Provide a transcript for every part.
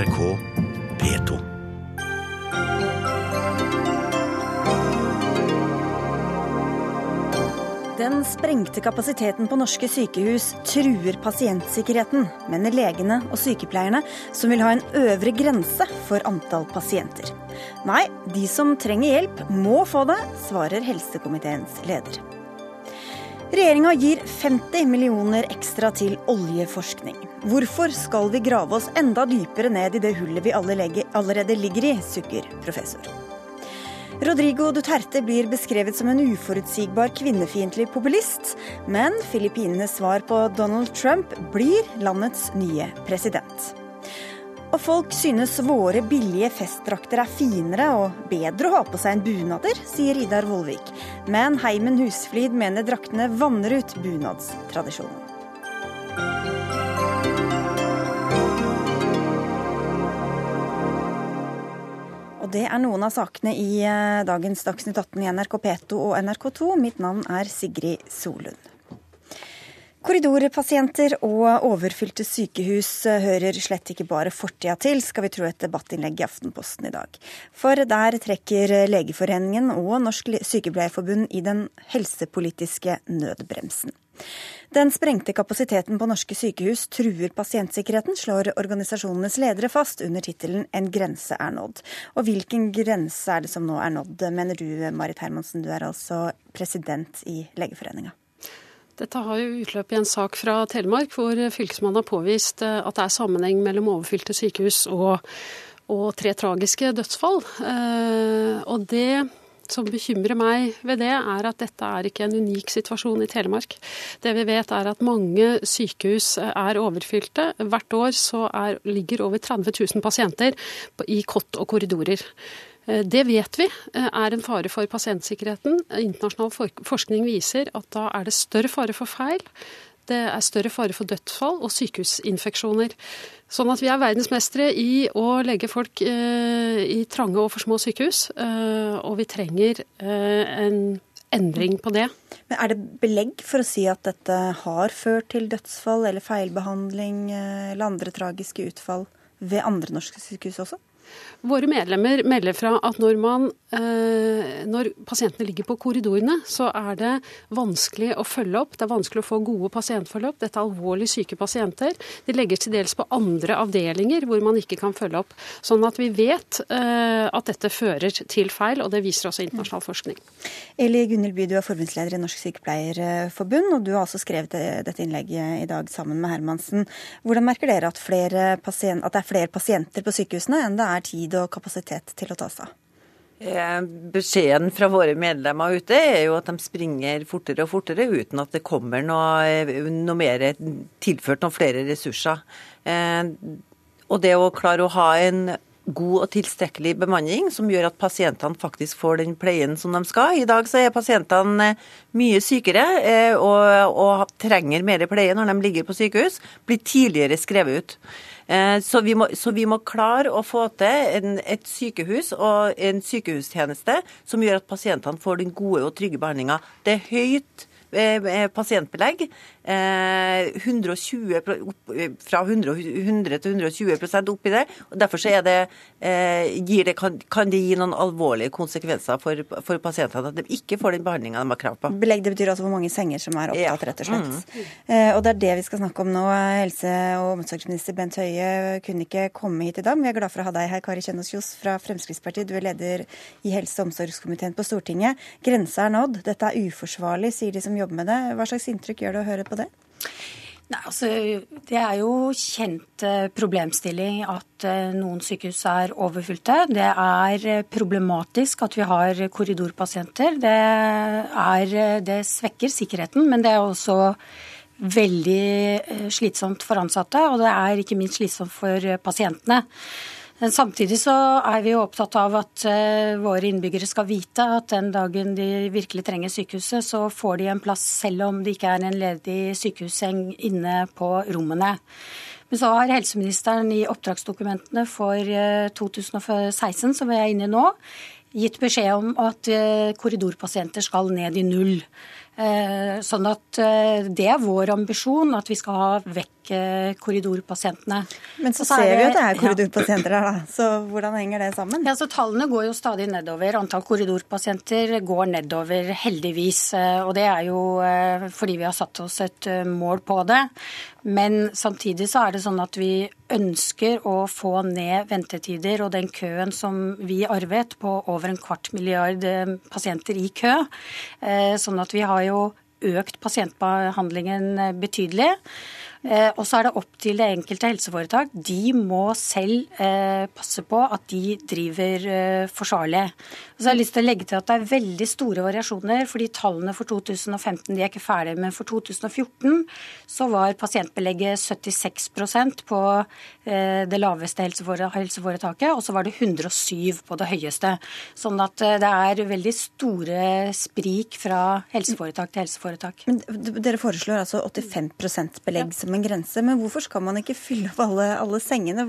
NRK P2. Den sprengte kapasiteten på norske sykehus truer pasientsikkerheten, mener legene og sykepleierne, som vil ha en øvre grense for antall pasienter. Nei, de som trenger hjelp, må få det, svarer helsekomiteens leder. Regjeringa gir 50 millioner ekstra til oljeforskning. Hvorfor skal vi grave oss enda dypere ned i det hullet vi allerede ligger i, sukker professor. Rodrigo Duterte blir beskrevet som en uforutsigbar kvinnefiendtlig populist, men Filippinenes svar på Donald Trump blir landets nye president. Og folk synes våre billige festdrakter er finere og bedre å ha på seg enn bunader, sier Idar Vollvik. Men Heimen Husflid mener draktene vanner ut bunadstradisjonen. Og det er noen av sakene i eh, dagens Dagsnytt 18 i NRK P2 og NRK2. Mitt navn er Sigrid Solund. Korridorpasienter og overfylte sykehus eh, hører slett ikke bare fortida til, skal vi tro et debattinnlegg i Aftenposten i dag. For der trekker Legeforeningen og Norsk Sykepleierforbund i den helsepolitiske nødbremsen. Den sprengte kapasiteten på norske sykehus truer pasientsikkerheten, slår organisasjonenes ledere fast under tittelen 'En grense er nådd'. Og hvilken grense er det som nå er nådd, mener du Marit Hermansen, du er altså president i Legeforeninga? Dette har jo utløp i en sak fra Telemark, hvor fylkesmannen har påvist eh, at det er sammenheng mellom overfylte sykehus og, og tre tragiske dødsfall. Eh, og det som bekymrer meg ved det, er at dette er ikke en unik situasjon i Telemark. Det vi vet er at mange sykehus er overfylte. Hvert år så er, ligger over 30 000 pasienter i kott og korridorer. Eh, det vet vi eh, er en fare for pasientsikkerheten. Internasjonal forskning viser at da er det større fare for feil, det er større fare for dødsfall og sykehusinfeksjoner. Sånn at vi er verdensmestere i å legge folk eh, i trange og for små sykehus. Eh, og vi trenger eh, en endring på det. Men Er det belegg for å si at dette har ført til dødsfall eller feilbehandling eller andre tragiske utfall ved andre norske sykehus også? Våre medlemmer melder fra at når, man, eh, når, pasientene ligger på korridorene, så er det vanskelig å følge opp. Det er vanskelig å få gode pasientforløp. Dette er alvorlig syke pasienter. De legges til dels på andre avdelinger hvor man ikke kan følge opp. Sånn at vi vet eh, at dette fører til feil, og det viser også internasjonal forskning. Eli Gunhild By, du er forbundsleder i Norsk Sykepleierforbund, og du har også skrevet dette innlegget i dag sammen med Hermansen. Hvordan merker dere at, at det er flere pasienter på sykehusene enn det er tid og kapasitet til å ta seg av? Eh, beskjeden fra våre medlemmer ute er jo at de springer fortere og fortere uten at det kommer noe, noe mer tilført noen flere ressurser. Eh, og det å klare å ha en god og tilstrekkelig bemanning som gjør at pasientene faktisk får den pleien som de skal. I dag så er pasientene mye sykere og, og trenger mer pleie når de ligger på sykehus. Blir tidligere skrevet ut. Eh, så vi, må, så vi må, klare å få til en, et sykehus og en sykehustjeneste som gjør at pasientene får den gode og trygge behandlinga. Det er høyt eh, pasientbelegg. 120, eh, fra 100, 100 til 120% oppi det. og Derfor er det, eh, det, kan, det gi noen alvorlige konsekvenser for, for pasientene at de ikke får den behandlinga de har krav på. Belegg det betyr altså hvor mange senger som er opptatt, rett og slett. Mm. Eh, og det er det vi skal snakke om nå. Helse- og omsorgsminister Bent Høie kunne ikke komme hit i dag, men vi er glad for å ha deg her, Kari Kjønaas Kjos fra Fremskrittspartiet. Du er leder i helse- og omsorgskomiteen på Stortinget. Grensa er nådd. Dette er uforsvarlig, sier de som jobber med det. Hva slags inntrykk gjør det å høre på det? Nei, altså, Det er jo kjent eh, problemstilling at eh, noen sykehus er overfylte. Det er eh, problematisk at vi har korridorpasienter. Det, er, det svekker sikkerheten, men det er også veldig slitsomt for ansatte, og det er ikke minst slitsomt for pasientene. Men samtidig så er vi jo opptatt av at uh, våre innbyggere skal vite at den dagen de virkelig trenger sykehuset, så får de en plass selv om det ikke er en ledig sykehusseng inne på rommene. Men så har helseministeren i oppdragsdokumentene for uh, eh, 2016, som vi er inne i nå, gitt beskjed om at uh, korridorpasienter skal ned i null. Sånn at det er vår ambisjon at vi skal ha vekk korridorpasientene. Men så, så ser vi jo at det er korridorpasienter her, da. Så hvordan henger det sammen? Ja, så Tallene går jo stadig nedover. Antall korridorpasienter går nedover, heldigvis. Og det er jo fordi vi har satt oss et mål på det. Men samtidig så er det sånn at vi ønsker å få ned ventetider og den køen som vi arvet på over en kvart milliard eh, pasienter i kø. Eh, sånn at vi har jo økt pasientbehandlingen eh, betydelig. Eh, og så er det opp til det enkelte helseforetak. De må selv eh, passe på at de driver eh, forsvarlig. Og så har jeg lyst til å legge til at det er veldig store variasjoner, fordi tallene for 2015 de er ikke ferdige. Men for 2014 så var pasientbelegget 76% på det laveste helseforetaket, og så var det 107 på det høyeste. Sånn at det er veldig store sprik fra helseforetak til helseforetak. Men dere foreslår altså 85 belegg som en grense. Men hvorfor skal man ikke fylle opp alle, alle sengene?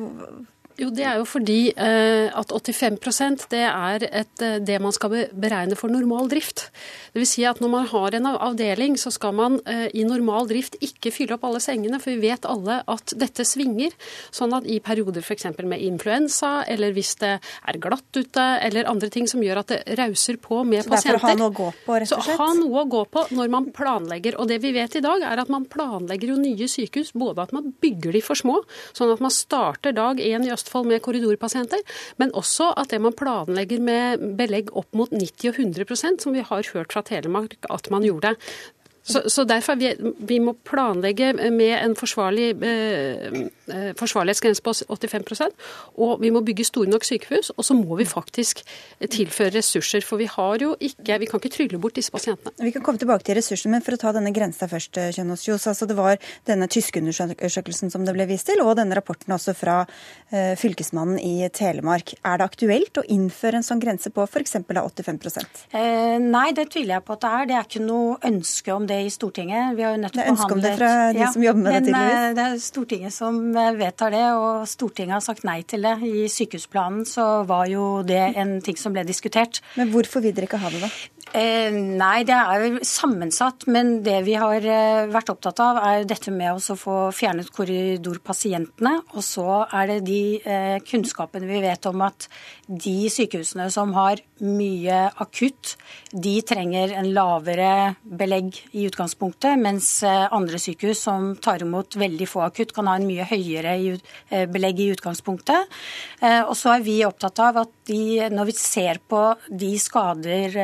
Jo, Det er jo fordi eh, at 85% det er et, eh, det man skal beregne for normal drift. Det vil si at Når man har en avdeling, så skal man eh, i normal drift ikke fylle opp alle sengene. For vi vet alle at dette svinger. Sånn at i perioder f.eks. med influensa, eller hvis det er glatt ute, eller andre ting som gjør at det rauser på med så pasienter. Så det er for å ha noe å gå på, rett og slett? Så ha noe å gå på når man planlegger. Og det vi vet i dag, er at man planlegger jo nye sykehus. Både at man bygger de for små, sånn at man starter dag én i Østfold med korridorpasienter, men også at det man planlegger med belegg opp mot 90 og 100% som vi har hørt fra Telemark at man gjorde. Så, så derfor vi, vi må planlegge med en forsvarlig, eh forsvarlighetsgrense på 85% og vi må bygge store nok sykehus. Og så må vi faktisk tilføre ressurser, for vi har jo ikke Vi kan ikke trylle bort disse pasientene. Vi kan komme tilbake til ressursene, men for å ta denne grensa først, eh, Kjønaas Kjos. Altså det var denne tyske undersøkelsen som det ble vist til, og denne rapporten også fra eh, Fylkesmannen i Telemark. Er det aktuelt å innføre en sånn grense på f.eks. 85 eh, Nei, det tviler jeg på at det er. Det er ikke noe ønske om det i Stortinget. Vi har jo nettopp behandlet... Det er ønske om det fra de ja, som jobber med det, tydeligvis. Men det er Stortinget som eh, vedtar det, og Stortinget har sagt nei til det. I sykehusplanen så var jo det en ting som ble diskutert. Men hvorfor vil dere ikke ha det, da? Eh, nei, det er jo sammensatt. Men det vi har eh, vært opptatt av, er dette med å få fjernet korridorpasientene. Og så er det de eh, kunnskapene vi vet om at de sykehusene som har mye akutt, de trenger en lavere belegg i utgangspunktet, mens eh, andre sykehus som tar imot veldig få akutt, kan ha en mye høyere eh, belegg i utgangspunktet. Eh, og så er vi opptatt av at de, når vi ser på de skader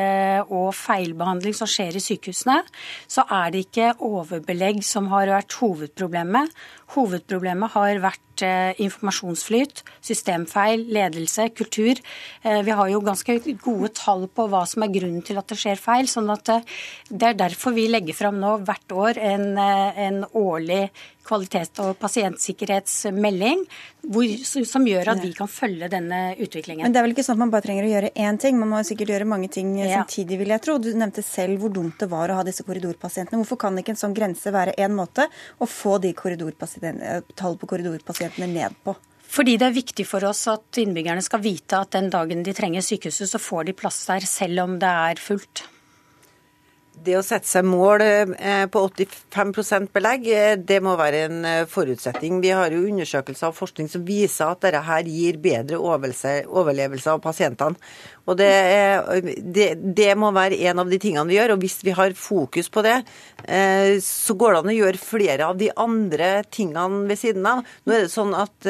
og feilbehandling som skjer i sykehusene, så er det ikke overbelegg som har vært hovedproblemet. Hovedproblemet har vært eh, informasjonsflyt, systemfeil, ledelse, kultur. Eh, vi har jo ganske gode tall på hva som er grunnen til at det skjer feil. sånn at eh, Det er derfor vi legger fram nå hvert år en, en årlig kvalitet- og pasientsikkerhetsmelding hvor, som gjør at vi kan følge denne utviklingen. Men det er vel ikke sånn at man bare trenger å gjøre én ting, man må sikkert gjøre mange ting ja. samtidig, vil jeg tro. Du nevnte selv hvor dumt det var å ha disse korridorpasientene. Hvorfor kan ikke en sånn grense være én måte å få de tall på korridorpasientene ned på? Fordi det er viktig for oss at innbyggerne skal vite at den dagen de trenger sykehuset, så får de plass der, selv om det er fullt. Det å sette seg mål eh, på 85 belegg, eh, det må være en eh, forutsetning. Vi har jo undersøkelser og forskning som viser at dette her gir bedre overlevelse av pasientene. Og det, det, det, må være en av de tingene vi gjør. Og hvis vi har fokus på det, så går det an å gjøre flere av de andre tingene ved siden av. Nå er det sånn at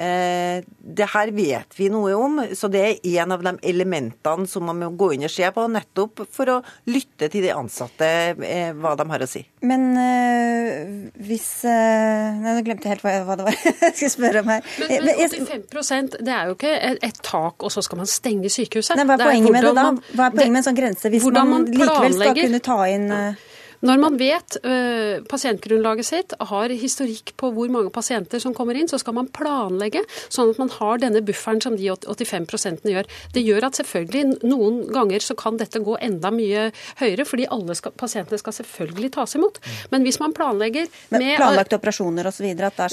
det her vet vi noe om, så det er en av de elementene som man må gå inn og se på, nettopp for å lytte til de ansatte, eh, hva de har å si. Men øh, hvis øh, Nei, nå glemte jeg helt hva, hva det var jeg skulle spørre om her. Men, men 85 det er jo ikke et, et, tak, og så skal man stenge sykehuset. Nei, hva er poenget er med det da? Hva er poenget med en sånn grense, hvis man, man likevel skal kunne ta inn øh... Når man vet uh, pasientgrunnlaget sitt, har historikk på hvor mange pasienter som kommer inn, så skal man planlegge sånn at man har denne bufferen som de 85% gjør. Det gjør at selvfølgelig noen ganger så kan dette gå enda mye høyere, fordi alle skal, pasientene skal selvfølgelig tas imot. Men hvis man planlegger med Planlagte operasjoner osv.?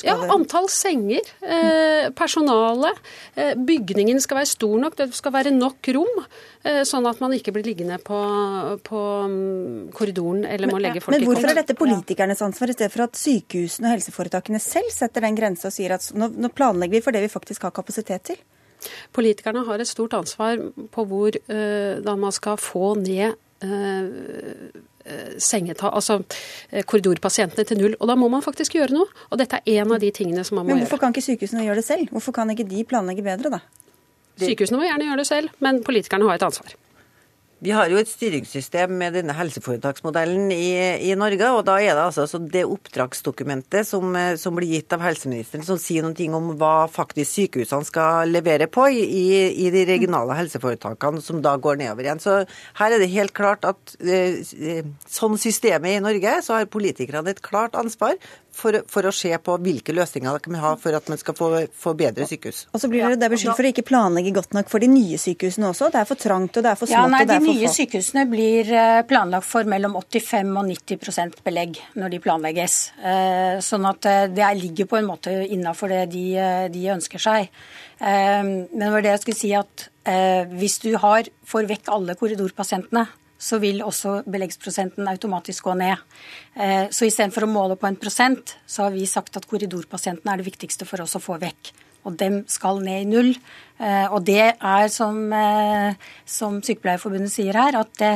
Ja, antall senger, eh, personale, eh, bygningen skal være stor nok, det skal være nok rom. Eh, sånn at man ikke blir liggende på, på mm, korridoren eller må legge folk i Men hvorfor er dette politikernes ansvar, i stedet for at sykehusene og helseforetakene selv setter den grensa og sier at nå, nå planlegger vi for det vi faktisk har kapasitet til? Politikerne har et stort ansvar på hvor uh, da man skal få ned uh, sengetall, altså korridorpasientene til null. Og da må man faktisk gjøre noe. Og dette er en av de tingene som man må gjøre. Men hvorfor kan ikke sykehusene gjøre det selv? Hvorfor kan ikke de planlegge bedre, da? Sykehusene må gjerne gjøre det selv, men politikerne har et ansvar. Vi har jo et styringssystem med denne helseforetaksmodellen i, i Norge. og Da er det altså det oppdragsdokumentet som, som, blir gitt av helseministeren, som sier noe om hva faktisk sykehusene skal levere på i, i, de regionale helseforetakene, som da går nedover igjen. Så her er det helt klart at eh, sånn systemet i Norge, så har politikerne et klart ansvar for, for, å se på hvilke løsninger dere kan ha for at man skal få, få bedre sykehus. Og så blir dere der beskyldt for å ikke planlegge godt nok for de nye sykehusene også. Det er for trangt og det er for smått. Ja, nei, og det er for De nye sykehusene blir eh, planlagt for mellom 85 og 90% belegg når de planlegges. Eh, sånn at eh, det ligger på en måte innafor det de, de, ønsker seg. Men det var det jeg skulle si at hvis du har, får vekk alle korridorpasientene, så vil også beleggsprosenten automatisk gå ned. Eh, så istedenfor å måle på en prosent, så har vi sagt at korridorpasientene er det viktigste for oss å få vekk. Og dem skal ned i null. Eh, og det er, som, eh, som Sykepleierforbundet sier her, at det,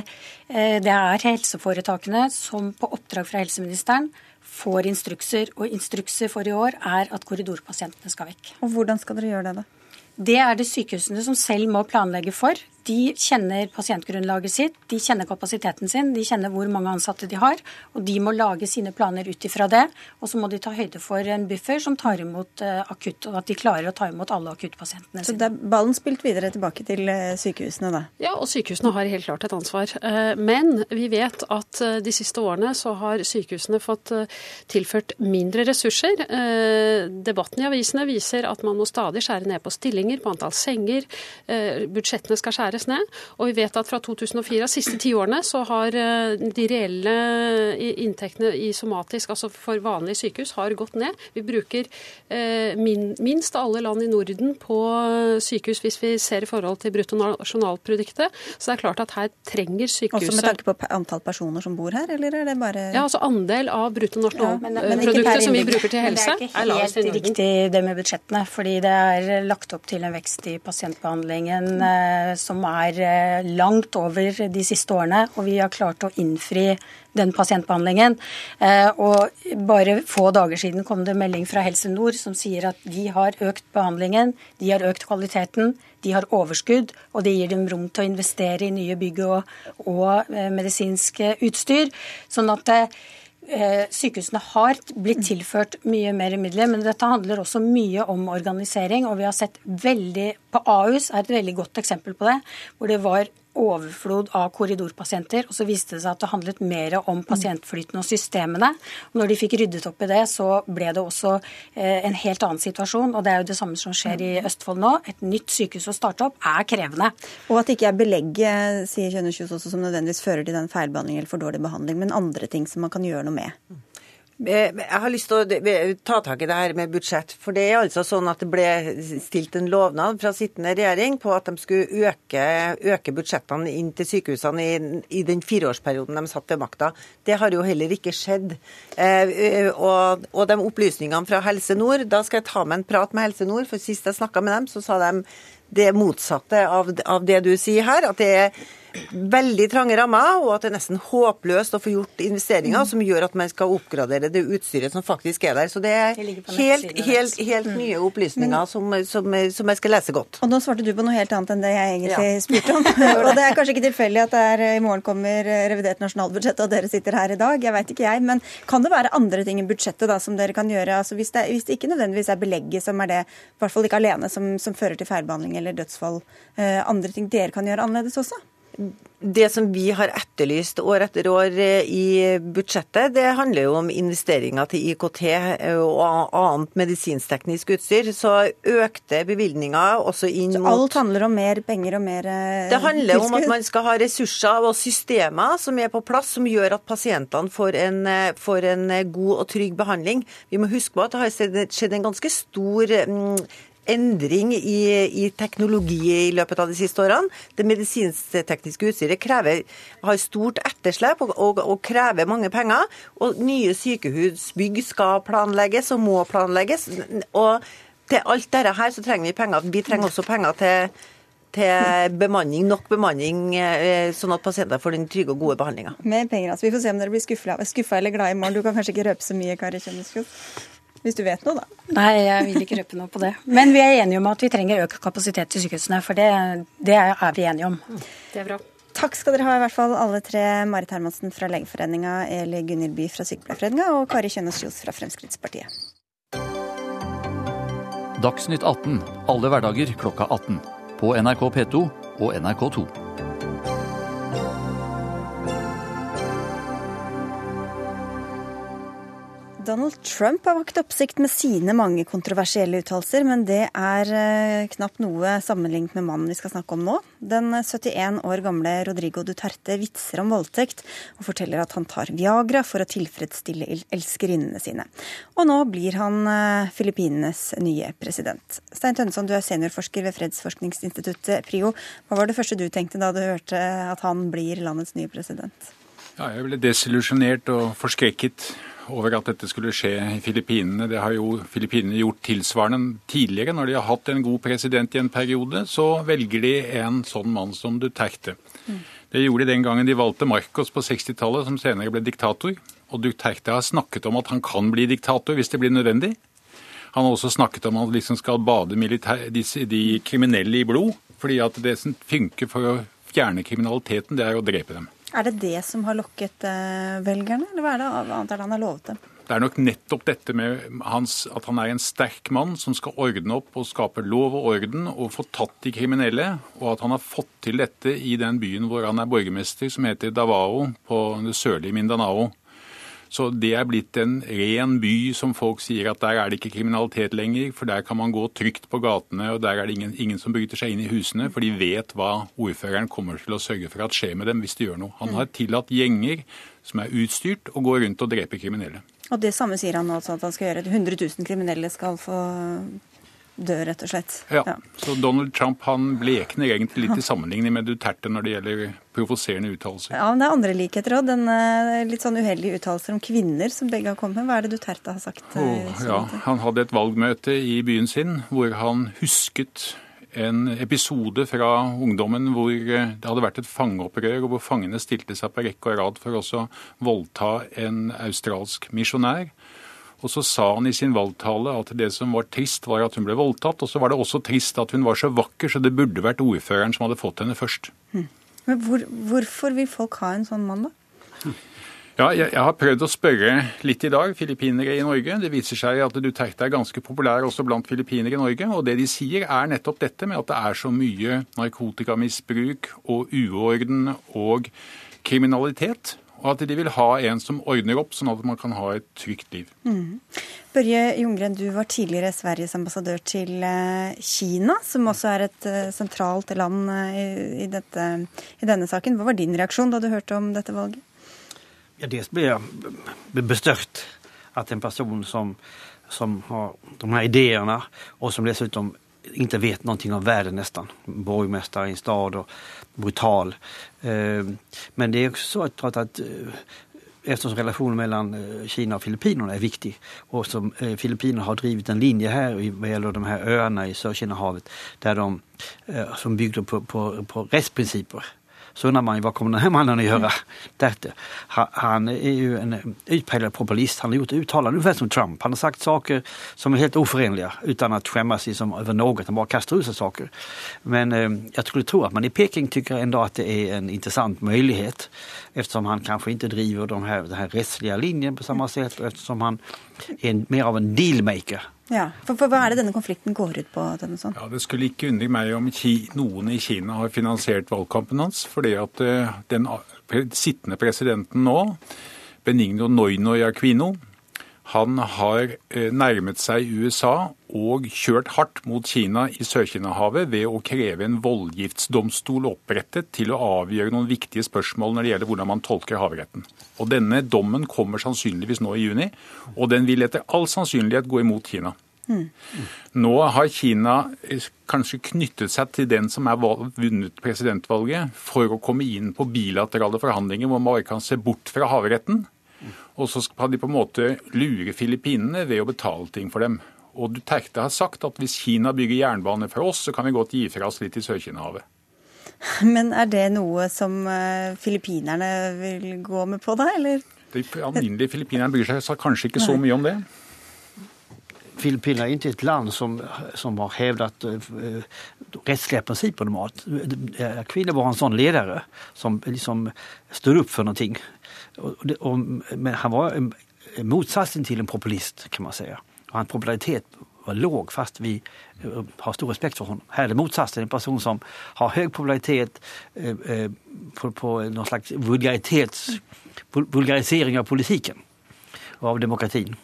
det er helseforetakene som på oppdrag fra helseministeren får instrukser. Og instrukser for i år er at korridorpasientene skal vekk. Og hvordan skal dere gjøre det, da? Det er det sykehusene som selv må planlegge for. De kjenner pasientgrunnlaget sitt, de kjenner kapasiteten sin, de kjenner hvor mange ansatte de har. Og de må lage sine planer ut ifra det. Og så må de ta høyde for en buffer som tar imot uh, akutt, og at de klarer å ta imot alle akuttpasientene sine. Så det er ballen spilt videre tilbake til uh, sykehusene, da? Ja, og sykehusene har helt klart et ansvar. Uh, men vi vet at de siste årene så har sykehusene fått tilført mindre ressurser. Debatten i avisene viser at man må stadig skjære ned på stillinger, på antall senger. Budsjettene skal skjære skjæres ned. Og vi vet at fra 2004, de siste ti årene, så har eh, de reelle inntektene i somatisk, altså for vanlige sykehus, har gått ned. Vi bruker eh, minst alle land i Norden på sykehus hvis vi ser i forhold til bruttonasjonalproduktet. Så det er klart at her trenger sykehuset Også med tanke på antall personer som bor her, eller er det bare Ja, altså andel av bruttonasjonalproduktet ja, som vi bruker til helse, er lavest i Norden. Det er ikke helt riktig det med budsjettene, fordi det er lagt opp til en vekst i pasientbehandlingen eh, som er eh, langt over de siste årene, og vi har klart å innfri den pasientbehandlingen. Eh, og bare få dager siden kom det melding fra Helse Nord som sier at de har økt behandlingen, de har økt kvaliteten, de har overskudd, og det gir dem rom til å investere i nye bygg og, og eh, medisinsk utstyr. Sånn at Sykehusene har blitt tilført mye mer midler, men dette handler også mye om organisering. Og vi har sett veldig På Ahus er et veldig godt eksempel på det, hvor det var overflod av korridorpasienter. Og så viste det seg at det handlet mer om pasientflyten og systemene. Og når de fikk ryddet opp i det, så ble det også eh, en helt annen situasjon. Og det er jo det samme som skjer i Østfold nå. Et nytt sykehus å starte opp er krevende. Og at det ikke er belegg, sier Kjønnes også, som nødvendigvis fører til den feilbehandling eller for dårlig behandling, men andre ting som man kan gjøre noe med. Eh, jeg har lyst til å ta tak i det her med budsjett. For det er altså sånn at det ble stilt en lovnad fra sittende regjering på at de skulle øke, øke budsjettene inn til sykehusene i, i, den fireårsperioden de satt ved makta. Det har jo heller ikke skjedd. Eh, og, og, de opplysningene fra Helse Nord, da skal jeg ta med en prat med Helse Nord, for sist jeg snakka med dem, så sa de det motsatte av, av det du sier her. at det er veldig trange rammer, og at det er nesten håpløst å få gjort investeringer mm. som gjør at man skal oppgradere det utstyret som faktisk er der. Så det er helt, helt, helt mm. nye opplysninger som, som, som, jeg skal lese godt. Og nå svarte du på noe helt annet enn det jeg egentlig ja. spurte om. og det er kanskje ikke tilfeldig at det er, i morgen kommer revidert nasjonalbudsjett og dere sitter her i dag. Jeg veit ikke jeg. Men kan det være andre ting i budsjettet da, som dere kan gjøre? Altså, hvis, det, hvis det ikke nødvendigvis er belegget som er det, i hvert fall ikke alene, som, som fører til feilbehandling eller dødsfall, eh, andre ting dere kan gjøre annerledes også? Det som vi har etterlyst år etter år eh, i budsjettet, det handler jo om investeringer til IKT eh, og annet medisinsteknisk utstyr. Så økte bevilgninger også inn mot Så alt handler om mer penger og mer tilskudd? Det handler om at man skal ha ressurser og systemer som er på plass, som gjør at pasientene får en, får en god og trygg behandling. Vi må huske på at det har skjedd en ganske stor mm, endring i, i, teknologi i løpet av de siste årene. Det medisinsk-tekniske utstyret krever, har stort etterslep og, og, og, krever mange penger. Og nye sykehusbygg skal planlegges og må planlegges. Og til alt dette her så trenger vi penger. Vi trenger også penger til til bemanning, nok bemanning, eh, sånn at pasienter får den trygge og gode behandlinga. Mer penger, altså. Vi får se om dere blir skuffa eller glad i morgen. Du kan kanskje ikke røpe så mye, Kari Kjønnesfjord? Hvis du vet noe, da. Nei, jeg vil ikke røpe noe på det. Men vi er enige om at vi trenger økt kapasitet til sykehusene. For det, det er vi enige om. Det er bra. Takk skal dere ha, i hvert fall alle tre. Marit Hermansen fra Legeforeninga, Eli Gunhild By fra Sykepleierforeninga og Kari Kjønaas Kjos fra Fremskrittspartiet. Dagsnytt 18 alle hverdager klokka 18. På NRK P2 og NRK2. Donald Trump har vakt oppsikt med sine mange kontroversielle uttalelser, men det er eh, knapt noe sammenlignet med mannen vi skal snakke om nå. Den 71 år gamle Rodrigo Duterte vitser om voldtekt og forteller at han tar Viagra for å tilfredsstille elskerinnene sine. Og nå blir han eh, Filippinenes nye president. Stein Tønneson, du er seniorforsker ved fredsforskningsinstituttet PRIO. Hva var det første du tenkte da du hørte at han blir landets nye president? Ja, jeg ble desillusjonert og forskrekket over at dette skulle skje i Filippinene. Det har jo Filippinene gjort tilsvarende tidligere. Når de har hatt en god president i en periode, så velger de en sånn mann som Duterte. Mm. Det gjorde de den gangen de valgte Marcos på 60-tallet, som senere ble diktator. Og Duterte har snakket om at han kan bli diktator hvis det blir nødvendig. Han har også snakket om at han liksom skal bade militær, de, de kriminelle i blod. fordi at det som funker for å fjerne kriminaliteten, det er å drepe dem. Er det det som har lokket eh, velgerne, eller hva er det annet han har lovet dem? Det er nok nettopp dette med hans, at han er en sterk mann som skal ordne opp og skape lov og orden og få tatt de kriminelle, og at han har fått til dette i den byen hvor han er borgermester, som heter Davao på det sørlige Mindanao. Så det er blitt en ren by som folk sier at der er det ikke kriminalitet lenger, for der kan man gå trygt på gatene, og der er det ingen, ingen som bryter seg inn i husene, for de vet hva ordføreren kommer til å sørge for at skjer med dem hvis de gjør noe. Han har tillatt gjenger som er utstyrt, å gå rundt og drepe kriminelle. Og det samme sier han altså at han skal gjøre. 100 000 kriminelle skal få dø, rett og slett. Ja. ja. Så Donald Trump han blekner egentlig litt i sammenligning med Duterte når det gjelder provoserende uttalelser. Ja, men det er andre likheter òg. Eh, litt sånn uheldige uttalelser om kvinner som begge har kommet med. Hva er det Duterte har sagt? Oh, ja, Han hadde et valgmøte i byen sin hvor han husket en episode fra ungdommen hvor eh, det hadde vært et fangeopprør, og hvor fangene stilte seg på rekke og rad for å voldta en australsk misjonær. Og så sa han i sin valgtale at det som var trist, var at hun ble voldtatt. Og så var det også trist at hun var så vakker, så det burde vært ordføreren som hadde fått henne først. Hm. Men hvor, hvorfor vil folk ha en sånn mann, da? Ja, jeg, jeg, har prøvd å spørre litt i dag, filippinere i Norge. Det viser seg at Duterte er ganske populær også blant filippinere i Norge. Og det de sier er nettopp dette med at det er så mye narkotikamisbruk og uorden og kriminalitet og at de vil ha en som ordner opp, sånn at man kan ha et trygt liv. Mm. Børje Jungren, du var tidligere Sveriges ambassadør til eh, Kina, som også er et eh, sentralt land eh, i, dette, i denne saken. Hva var din reaksjon da du hørte om dette valget? Ja, Dels ble jeg bestørt at en person som, som har de her ideene, og som dessuten ikke vet noe om verden nesten, borgermester i en stad og brutal. Eh, men det är också så att, att eh, eftersom relationen mellan eh, Kina och Filippinerna är viktig och som Filippinerna har drivit en linje här vad gäller de här öarna i Sörkinahavet där de, som byggde på, på, på rättsprinciper så undrar man ju vad kommer den här mannen att göra? Mm. Han är ju en utpräglad populist. Han har gjort uttalanden ungefär som Trump. Han har sagt saker som är helt oförenliga utan att skämmas liksom över något. Han bara kastar ut sig saker. Men eh, jag skulle tro att man i Peking tycker ändå att det är en intressant möjlighet eftersom han kanske inte driver de här, den här rättsliga linjen på samma sätt eftersom han en, mer av en dealmaker Ja, for, for Hva er det denne konflikten går ut på? Sånn? Ja, Det skulle ikke undre meg om Ki, noen i Kina har finansiert valgkampen hans. fordi at uh, den sittende presidenten nå, Benigno Noino Aquino, han har uh, nærmet seg USA og kjørt hardt mot Kina i Sør-Kina-havet ved å kreve en voldgiftsdomstol opprettet til å avgjøre noen viktige spørsmål når det gjelder hvordan man tolker havretten. Og Denne dommen kommer sannsynligvis nå i juni, og den vil etter all sannsynlighet gå imot Kina. Mm. Nå har Kina eh, kanskje knyttet seg til den som er vunnet presidentvalget, for å komme inn på bilaterale forhandlinger hvor man bare kan se bort fra havretten. Og så skal de på en måte lure Filippinene ved å betale ting for dem. Og Duterte har sagt at hvis Kina bygger jernbane for oss, så kan vi godt gi fra oss litt i Sør-Kina-havet. Men er det noe som eh, filippinerne vil gå med på, da, eller? De alminnelige filippinerne bryr seg kanskje ikke så mye om det. Filippinene er ikke et land som, som har hevdet uh, rettslige prinsipper normalt. Kvinner var en sånn leder som liksom står opp for noe. Og, og, men han var motsatsen til en populist, kan man si. Og hans popularitet var låg, fast vi eh, har stor respekt for honom. Her er det motsatsen, en person som har høy popularitet eh, eh, på, på noen slags vulgarisering av politikken og av demokratien.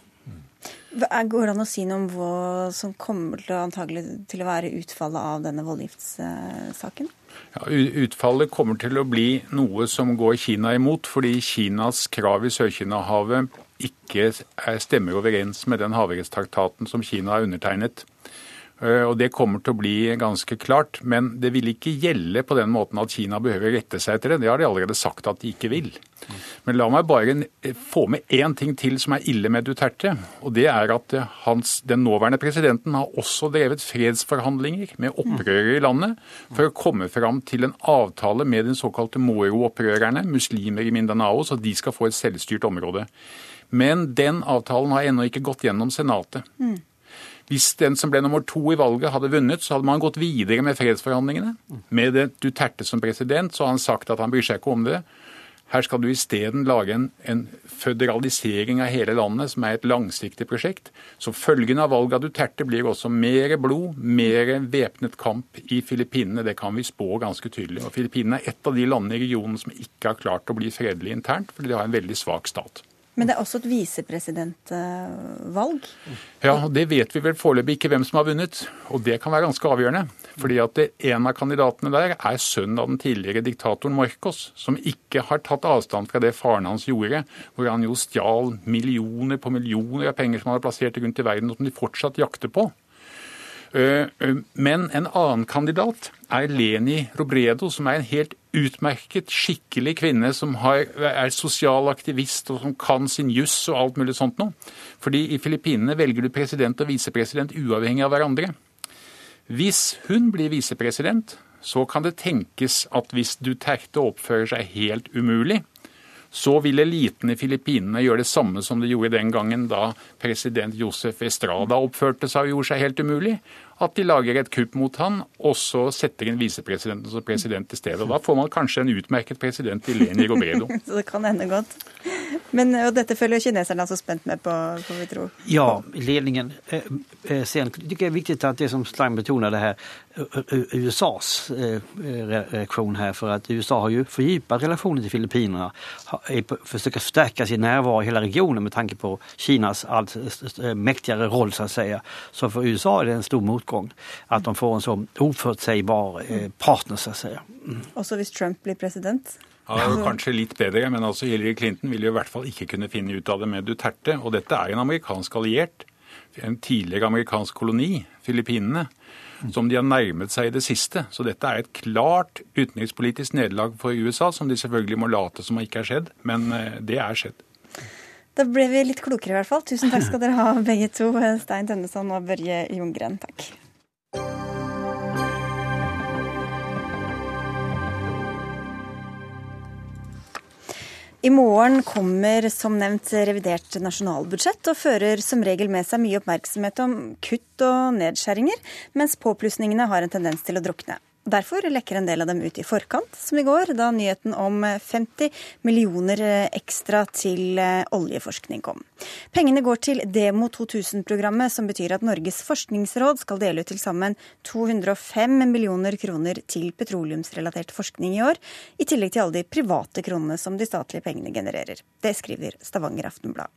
Går det an å si noe om hva som kommer til, antagelig til å være utfallet av denne voldgiftssaken? Ja, utfallet kommer til å bli noe som går Kina imot, fordi Kinas krav i Sør-Kina-havet ikke stemmer overens med den havrettstraktaten som Kina har undertegnet. Eh, og Det kommer til å bli ganske klart, men det vil ikke gjelde på den måten at Kina behøver rette seg etter det. Det har de allerede sagt at de ikke vil. Men la meg bare få med én ting til som er ille med Duterte. Og det er at eh, hans, den nåværende presidenten har også drevet fredsforhandlinger med opprørere i landet for å komme fram til en avtale med den såkalte Moro-opprørerne, muslimer i Mindanao, så de skal få et selvstyrt område. Men den avtalen har ennå ikke gått gjennom Senatet. Mm. Hvis den som ble nummer to i valget hadde vunnet, så hadde man gått videre med fredsforhandlingene. Med Duterte som president, så har han sagt at han bryr seg ikke om det. Her skal du isteden lage en, en føderalisering av hele landet, som er et langsiktig prosjekt. Så følgen av valget av Duterte blir også mer blod, mer væpnet kamp i Filippinene. Det kan vi spå ganske tydelig. Og Filippinene er et av de landene i regionen som ikke har klart å bli fredelig internt, fordi de har en veldig svak stat. Men det er også et visepresidentvalg? Ja, det vet vi vel foreløpig ikke hvem som har vunnet. Og det kan være ganske avgjørende. Fordi at en av kandidatene der er sønnen av den tidligere diktatoren Marcos, som ikke har tatt avstand fra det faren hans gjorde, hvor han jo stjal millioner på millioner av penger som han har plassert rundt i verden, og som de fortsatt jakter på. Eh, eh, men en annen kandidat er Leni Robredo, som er en helt utmerket, skikkelig kvinne som er sosial aktivist og som kan sin juss og alt mulig sånt noe. Fordi i Filippinene velger du president og visepresident uavhengig av hverandre. Hvis hun blir visepresident, så kan det tenkes at hvis Duterte oppfører seg helt umulig, så vil eliten i Filippinene gjøre det samme som de gjorde den gangen da president Josef Estrada oppførte seg og gjorde seg helt umulig at de lager et kupp mot han, og så setter inn visepresidenten som president i stedet. Og Da får man kanskje en utmerket president i Leni Robredo. så det kan hende godt. Men og dette følger kineserne altså spent med på, får vi tro? Ja, ledningen. Eh, eh, sen er viktig at viktigt det som Stein det her USAs reaksjon her. For at USA har jo fordypet relasjonen til Filippinene. Forsøker å forsterke sin nærvær i hele regionen med tanke på Kinas alt mektigere roll så å si. Så for USA er det en stor motgång motgång. At de får en så oförutsägbar eh, partner, så att säga. Mm. Også hvis Trump blir president? Ja, det er kanskje litt bedre, men altså Hillary Clinton vil jo i hvert fall ikke kunne finne ut av det med Duterte. Og dette er en amerikansk alliert, en tidligere amerikansk koloni, Filippinene, som de har nærmet seg i det siste. Så dette er et klart utenrikspolitisk nederlag for USA, som de selvfølgelig må late som ikke er skjedd, men eh, det er skjedd. Da ble vi litt klokere i hvert fall. Tusen takk skal dere ha begge to, Stein Tønneson og Børje Ljunggren. Takk. I morgen kommer som nevnt revidert nasjonalbudsjett, og fører som regel med seg mye oppmerksomhet om kutt og nedskjæringer, mens påplussingene har en tendens til å drukne. Derfor lekker en del av dem ut i forkant, som i går, da nyheten om 50 millioner ekstra til oljeforskning kom. Pengene går til Demo 2000-programmet, som betyr at Norges forskningsråd skal dele ut til sammen 205 millioner kroner til petroleumsrelatert forskning i år, i tillegg til alle de private kronene som de statlige pengene genererer. Det skriver Stavanger Aftenblad.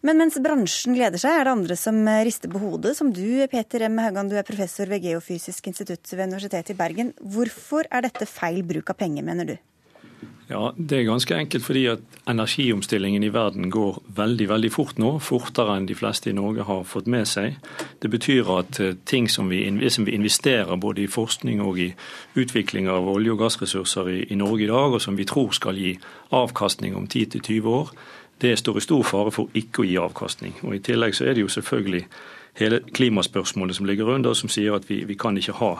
Men mens bransjen gleder seg, er det andre som rister på hodet, som du, Peter M. Haugan, du er professor ved Geofysisk institutt ved Universitetet i Bergen. Hvorfor er dette feil bruk av penger, mener du? Ja, Det er ganske enkelt fordi at energiomstillingen i verden går veldig veldig fort nå. Fortere enn de fleste i Norge har fått med seg. Det betyr at eh, ting som vi, investerer både i forskning og i utvikling av olje- og gassressurser i Norge i dag, og som vi tror skal gi avkastning om 10-20 år, det står i stor fare for ikke å gi avkastning. Og I tillegg så er det jo selvfølgelig hele klimaspørsmålet som ligger under, som sier at vi, vi kan ikke ha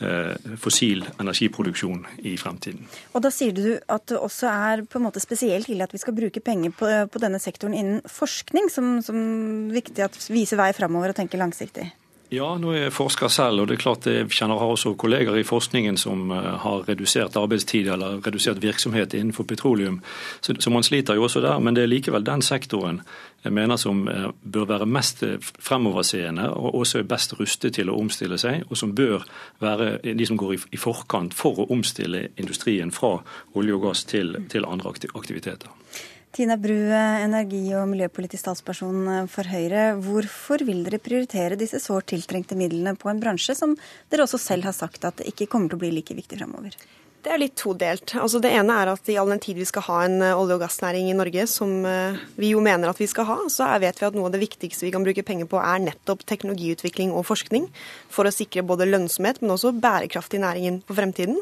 eh, fossil energiproduksjon i fremtiden. Og Da sier du at det også er på en måte spesielt ille at vi skal bruke penger på, på denne sektoren innen forskning, som, som viktig at viser vei framover og tenker langsiktig? Ja, nå er jeg forsker selv, og det er klart jeg kjenner har også kolleger i forskningen som eh, har redusert arbeidstid eller redusert virksomhet innenfor petroleum. Så, så man sliter jo også der. Men det er likevel den sektoren jeg mener som eh, bør være mest fremoverseende og også er best rustet til å omstille seg, og som bør være de som går i forkant for å omstille industrien fra olje og gass til, til andre aktiviteter. Tina Bru, energi- og miljøpolitisk statsperson for Høyre. Hvorfor vil dere prioritere disse sårt tiltrengte midlene på en bransje som dere også selv har sagt at det ikke kommer til å bli like viktig fremover? Det er litt todelt. Altså det ene er at i all den tid vi skal ha en eh, olje- og gassnæring i Norge, som eh, vi jo mener at vi skal ha, så vet vi at noe av det viktigste vi kan bruke penger på er nettopp teknologiutvikling og forskning. For å sikre både lønnsomhet, men også bærekraft i næringen for fremtiden.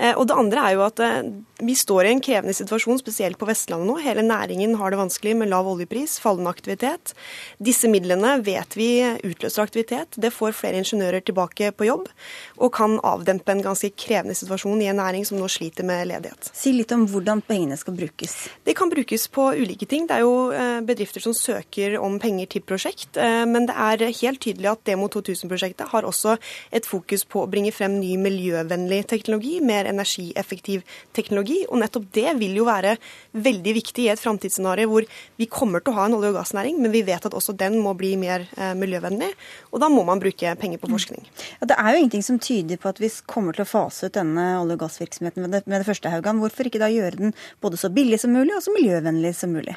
Eh, og det andre er jo at eh, vi står i en krevende situasjon, spesielt på Vestlandet nå. Hele næringen har det vanskelig med lav oljepris, fallende aktivitet. Disse midlene vet vi utløser aktivitet. Det får flere ingeniører tilbake på jobb, og kan avdempe en ganske krevende situasjon i en næring som nå sliter med ledighet. Si litt om hvordan pengene skal brukes. Det kan brukes på ulike ting. Det er jo eh, bedrifter som søker om penger til prosjekt, men det er helt tydelig at Demo 2000-prosjektet har også et fokus på å bringe frem ny miljøvennlig teknologi. mer energieffektiv teknologi. Og nettopp det vil jo være veldig viktig i et framtidsscenario hvor vi kommer til å ha en olje- og gassnæring, men vi vet at også den må bli mer eh, miljøvennlig. Og da må man bruke penger på forskning. Ja, det er jo ingenting som tyder på at vi kommer til å fase ut denne olje- og gassvirksomheten med det, med det første, Haugan. Hvorfor ikke da gjøre den både så billig som mulig og så miljøvennlig som mulig?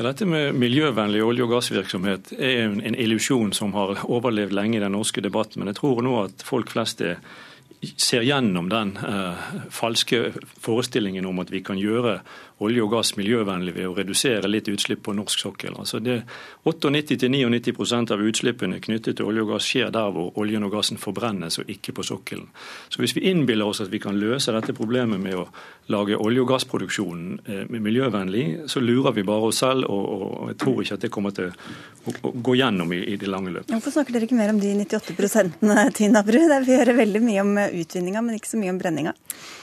Dette med miljøvennlig olje- og gassvirksomhet er en, en illusjon som har overlevd lenge i den norske debatten. Men jeg tror nå at folk flest er ser gjennom den eh, falske forestillingen om at vi kan gjøre olje og gass miljøvennlig ved å redusere litt utslipp på norsk sokkel. Altså det 98-99 av utslippene knyttet til olje og gass skjer der hvor oljen og gassen forbrennes, og ikke på sokkelen. Så Hvis vi innbiller oss at vi kan løse dette problemet med å lage olje- og gassproduksjonen eh, miljøvennlig, så lurer vi bare oss selv, og, og jeg tror ikke at det kommer til å, å gå gjennom i, i, det lange løp. Hvorfor snakker dere ikke mer om de 98% Tina Bru? Vi hører veldig mye om utvinninga, men ikke så mye om brenninga.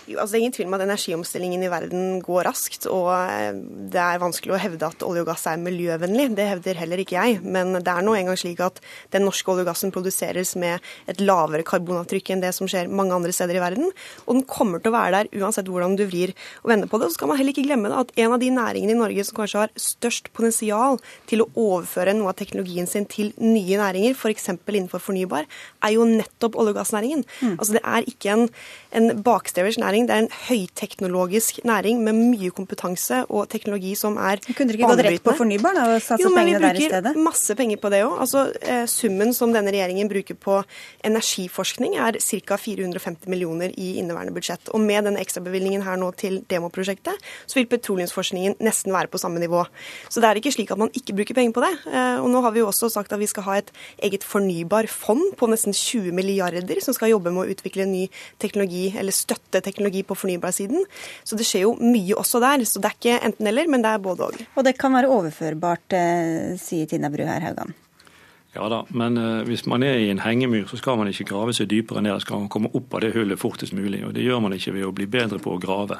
Jo, altså Det er ingen tvil om at energiomstillingen i verden går raskt, og eh, det er vanskelig å hevde at olje og gass er miljøvennlig. Det hevder heller ikke jeg. Men det er nå engang slik at den norske olje og gassen produseres med et lavere karbonavtrykk enn det som skjer mange andre steder i verden. Og den kommer til å være der uansett hvordan du vrir og vender på det. Og så skal man heller ikke glemme at en av de næringene i Norge som kanskje har størst potensial til å overføre noe av teknologien sin til nye næringer, f.eks. For innenfor fornybar, er jo nettopp olje- og gassnæringen. Mm. Altså Det er ikke en, en bakstreversk næring næring. Det er en høyteknologisk næring med mye kompetanse og teknologi som er banebrytende. Kunne dere ikke gått rett på fornybar da, og satse pengene der i stedet? Jo, men vi bruker masse penger på det òg. Altså, eh, summen som denne regjeringen bruker på energiforskning er ca. 450 millioner i inneværende budsjett. Og med denne ekstrabevilgningen her nå til Demo-prosjektet, så vil petroleumsforskningen nesten være på samme nivå. Så det er ikke slik at man ikke bruker penger på det. Eh, og nå har vi jo også sagt at vi skal ha et eget fornybarfond på nesten 20 milliarder som skal jobbe med å utvikle ny teknologi, eller støtte teknologi teknologi på fornybarsiden. Så det skjer jo mye også der. Så det er ikke enten-eller, men det er både òg. Og det kan være overførbart, eh, sier Tina Bru her, Haugan. Ja da, men uh, hvis man er i en hengemyr, så skal man ikke grave seg dypere ned. Skal man komme opp av det hullet fortest mulig. og Det gjør man ikke ved å bli bedre på å grave.